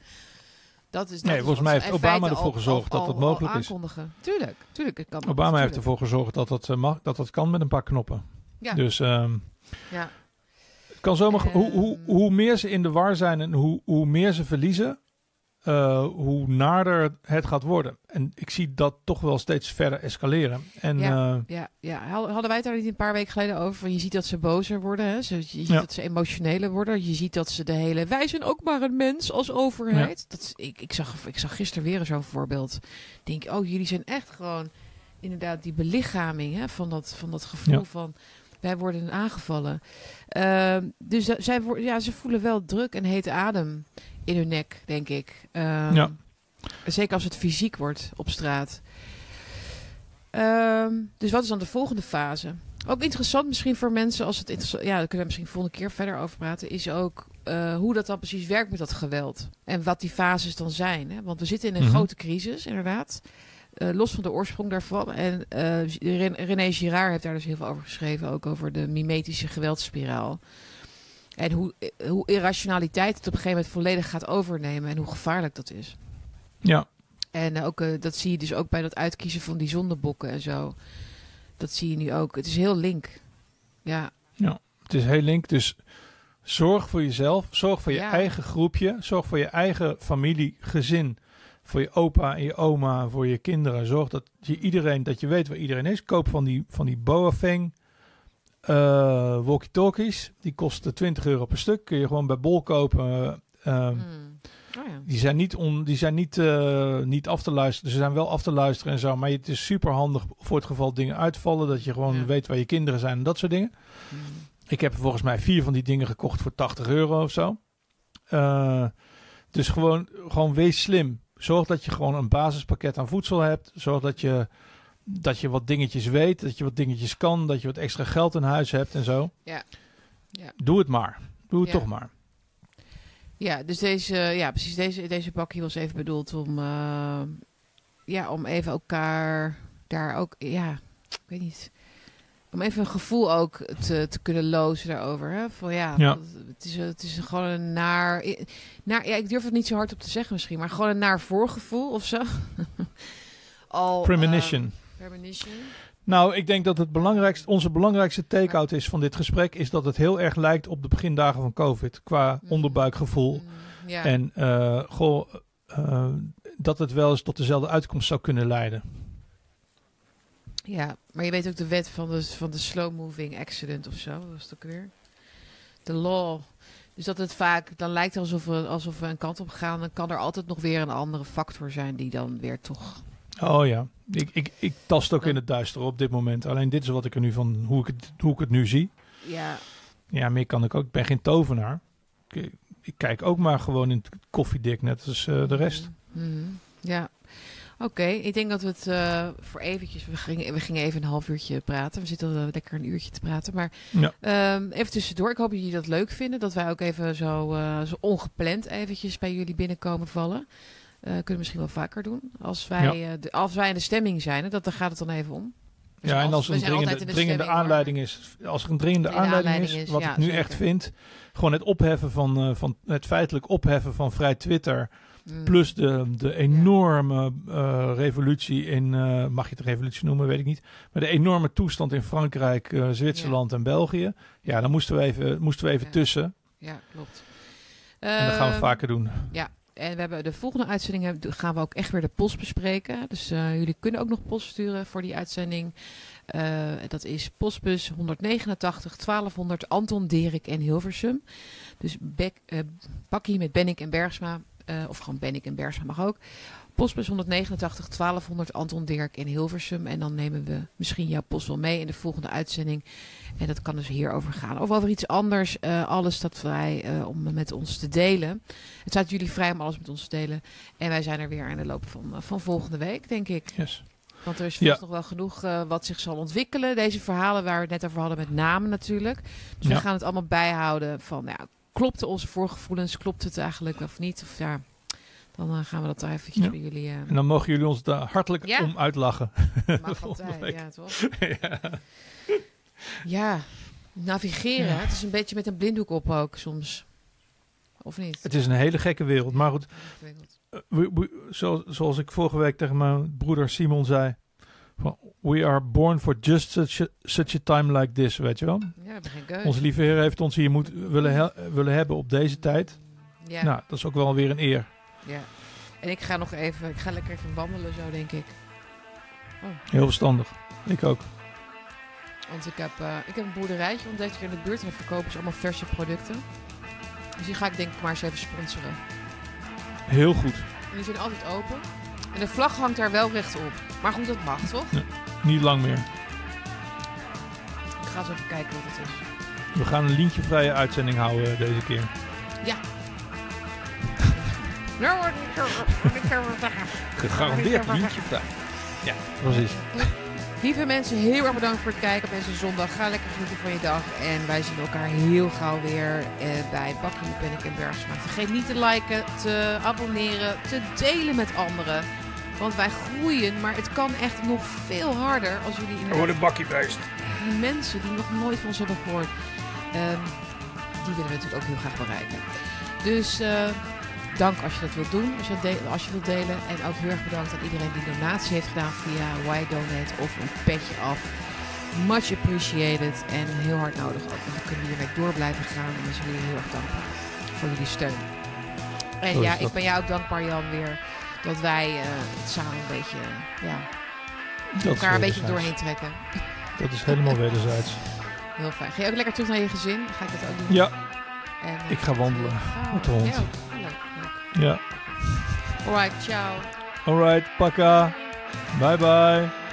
Dat is, dat Nee, volgens mij heeft Obama ervoor al- gezorgd al- dat dat mogelijk is. aankondigen. Tuurlijk, tuurlijk. Het kan Obama heeft ervoor gezorgd dat dat, eh, mag, dat dat kan met een paar knoppen. Ja. Dus ehm, Ja. het kan zomaar, hoe, hoe, Ehm. hoe meer ze in de war zijn en hoe, hoe meer ze verliezen, eh, hoe naarder het gaat worden. En ik zie dat toch wel steeds verder escaleren. En Ja. eh, Ja, ja, Had- hadden wij het daar niet een paar weken geleden over? Je ziet dat ze bozer worden, hè? Ze- je ziet Ja. dat ze emotioneler worden. Je ziet dat ze de hele... Wij zijn ook maar een mens als overheid. Dat, ik, ik, zag, ik zag gisteren weer zo'n voorbeeld. Ik denk, oh, jullie zijn echt gewoon... Inderdaad, die belichaming hè, van, dat, van dat gevoel van... Wij worden aangevallen. Ehm, dus zij, ja, ze voelen wel druk en hete adem in hun nek, denk ik. Ehm, Ja. Zeker als het fysiek wordt op straat. Ehm, dus wat is dan de volgende fase? Ook interessant misschien voor mensen als het interessant... Ja, daar kunnen we misschien volgende keer verder over praten. Is ook eh, hoe dat dan precies werkt met dat geweld. En wat die fases dan zijn. Hè? Want we zitten in een Mhm. grote crisis, inderdaad. Eh, los van de oorsprong daarvan. En Ren- René Girard heeft daar dus heel veel over geschreven. Ook over de mimetische geweldspiraal. En hoe, eh, hoe irrationaliteit het op een gegeven moment volledig gaat overnemen. En hoe gevaarlijk dat is. ja, En eh, ook, eh, dat zie je dus ook bij dat uitkiezen van die zondebokken en zo. Dat zie je nu ook. Het is heel link. Ja, het is heel link. Dus zorg voor jezelf, zorg voor je Ja. eigen groepje, zorg voor je eigen familie, gezin. voor je opa en je oma, voor je kinderen. Zorg dat je iedereen, dat je weet waar iedereen is. Koop van die, van die Boafeng uh, walkie-talkies. Die kosten 20 euro per stuk. Kun je gewoon bij Bol kopen. Uh, Oh ja. Die zijn niet, on, die zijn niet, uh, niet af te luisteren. Ze zijn wel af te luisteren en zo. Maar het is super handig voor het geval dingen uitvallen. Dat je gewoon ja. weet waar je kinderen zijn en dat soort dingen. Mm. Ik heb volgens mij vier van die dingen gekocht voor 80 euro of zo. Dus gewoon, gewoon wees slim. Zorg dat je gewoon een basispakket aan voedsel hebt. Zorg dat je, dat je wat dingetjes weet. Dat je wat dingetjes kan. Dat je wat extra geld in huis hebt en zo. Ja. ja. Doe het maar. Doe het toch maar. Ja, dus deze, ja, precies deze, deze bakje was even bedoeld om, uh, ja, om even elkaar daar ook, ja, ik weet niet, om even een gevoel ook te, te kunnen lozen daarover. Hè? Van ja, ja. Het, is, het is gewoon een naar, naar, ja, ik durf het niet zo hard op te zeggen misschien, maar gewoon een naar voorgevoel of zo. Al, Premonition. Uh, premonition. Nou, ik denk dat het belangrijkste, onze belangrijkste take-out is van dit gesprek, is dat het heel erg lijkt op de begindagen van COVID qua mm. onderbuikgevoel. Mm. En uh, goh, uh, dat het wel eens tot dezelfde uitkomst zou kunnen leiden. Ja, maar je weet ook de wet van de, van de slow moving accident of zo, dat was het ook weer. De law. Dus dat het vaak, dan lijkt het alsof we, alsof we een kant op gaan, dan kan er altijd nog weer een andere factor zijn die dan weer toch Oh ja, ik, ik, ik tast ook in het duister op dit moment. Alleen dit is wat ik er nu van, hoe ik het, hoe ik het nu zie. Ja. Ja, meer kan ik ook. Ik ben geen tovenaar. Ik, ik kijk ook maar gewoon in het koffiedik, net als uh, de rest. Mm. Ja. Oké, ik denk dat we het uh, voor eventjes... We gingen, we gingen even een half uurtje praten. We zitten al lekker een uurtje te praten. Maar ja. um, even tussendoor. Ik hoop dat jullie dat leuk vinden. Dat wij ook even zo, uh, zo ongepland eventjes bij jullie binnenkomen vallen. Uh, kunnen we misschien wel vaker doen. Als wij, ja. uh, de, als wij in de stemming zijn, dat, dan gaat het dan even om. Dus ja, en als er een dringende, dringende aanleiding is, als er een dringende aanleiding, aanleiding is, wat ja, ik nu zeker. echt vind, gewoon het opheffen van, uh, van het feitelijk opheffen van vrij Twitter, mm. plus de, de enorme uh, revolutie in, uh, mag je het revolutie noemen, weet ik niet, maar de enorme toestand in Frankrijk, uh, Zwitserland en België. Ja, dan moesten we even, moesten we even tussen. Ja, klopt. En dat gaan we vaker doen. Ja, en we hebben de volgende uitzending gaan we ook echt weer de post bespreken. Dus uh, jullie kunnen ook nog post sturen voor die uitzending. Uh, dat is postbus 189 1200 Anton, Derik en Hilversum. Dus bek, uh, bakkie met Bennik en Bergsma. of gewoon Bennik en Bergsma mag ook. Postbus 189 1200 Anton Dirk in Hilversum. En dan nemen we misschien jouw post wel mee in de volgende uitzending. En dat kan dus hierover gaan. Of over iets anders. Uh, alles staat vrij uh, om met ons te delen. Het staat jullie vrij om alles met ons te delen. En wij zijn er weer in de loop van, uh, van volgende week, denk ik. Yes. Want er is vast ja. nog wel genoeg wat zich zal ontwikkelen. Deze verhalen waar we het net over hadden met namen natuurlijk. Dus ja. we gaan het allemaal bijhouden van... Ja, onze voorgevoelens? Klopt het eigenlijk of niet? Of ja... Dan uh, gaan we dat daar eventjes ja. bij jullie... Uh... En dan mogen jullie ons daar hartelijk ja. om uitlachen. Mag altijd, ja toch? ja. ja. navigeren. Het is een beetje met een blinddoek op ook soms. Of niet? Het is een hele gekke wereld. Maar goed, we, we, zo, zoals ik vorige week tegen mijn broeder Simon zei... We are born for just such a, such a time like this, weet je wel? Ja. Onze lieve Heer heeft ons hier moet, willen, he, willen hebben op deze tijd. Ja. Nou, dat is ook wel weer een eer. Ja. En ik ga nog even, ik ga lekker even wandelen zo, denk ik. Oh. Heel verstandig. Ik ook. Want ik heb, uh, ik heb een boerderijtje ontdekt hier in de buurt en verkopen ze allemaal verse producten. Dus die ga ik denk ik maar eens even sponsoren. Heel goed. En die zijn altijd open. En de vlag hangt daar wel rechtop. Maar goed, dat mag toch? Ja, niet lang meer. Ik ga eens even kijken wat het is. We gaan een lintjevrije uitzending houden deze keer. Ja, Gegarandeerd lintje vrij. Ja, precies. Lieve mensen, heel erg bedankt voor het kijken op deze zondag. Ga lekker genieten van je dag. En wij zien elkaar heel gauw weer eh, bij Bakkie Pennik en Bergsma. Vergeet niet te liken, te abonneren, te delen met anderen. Want wij groeien, maar het kan echt nog veel harder als jullie... In de... Gewoon een bakkiebeest. Die mensen die nog nooit van ons hebben gehoord, um, die willen we natuurlijk ook heel graag bereiken. Dus... Uh, dank als je dat wilt doen, als je, als je wilt delen. En ook heel erg bedankt aan iedereen die donatie heeft gedaan via Y-Donate of een petje af. Much appreciated en heel hard nodig ook. Want dan kunnen we hiermee door blijven gaan. En we zijn jullie heel erg dankbaar voor jullie steun. En ja, ik ben jou ook dankbaar Jan weer dat wij eh, het samen een beetje, ja, Dat elkaar een beetje doorheen trekken. Dat is helemaal wederzijds. Heel fijn. Ga je ook lekker terug naar je gezin? Ga ik dat ook doen? Ja, En, eh, ik ga wandelen oh, met de hond. ja, oh, leuk, leuk. ja. Alright, ciao. Alright, pakka. Bye bye.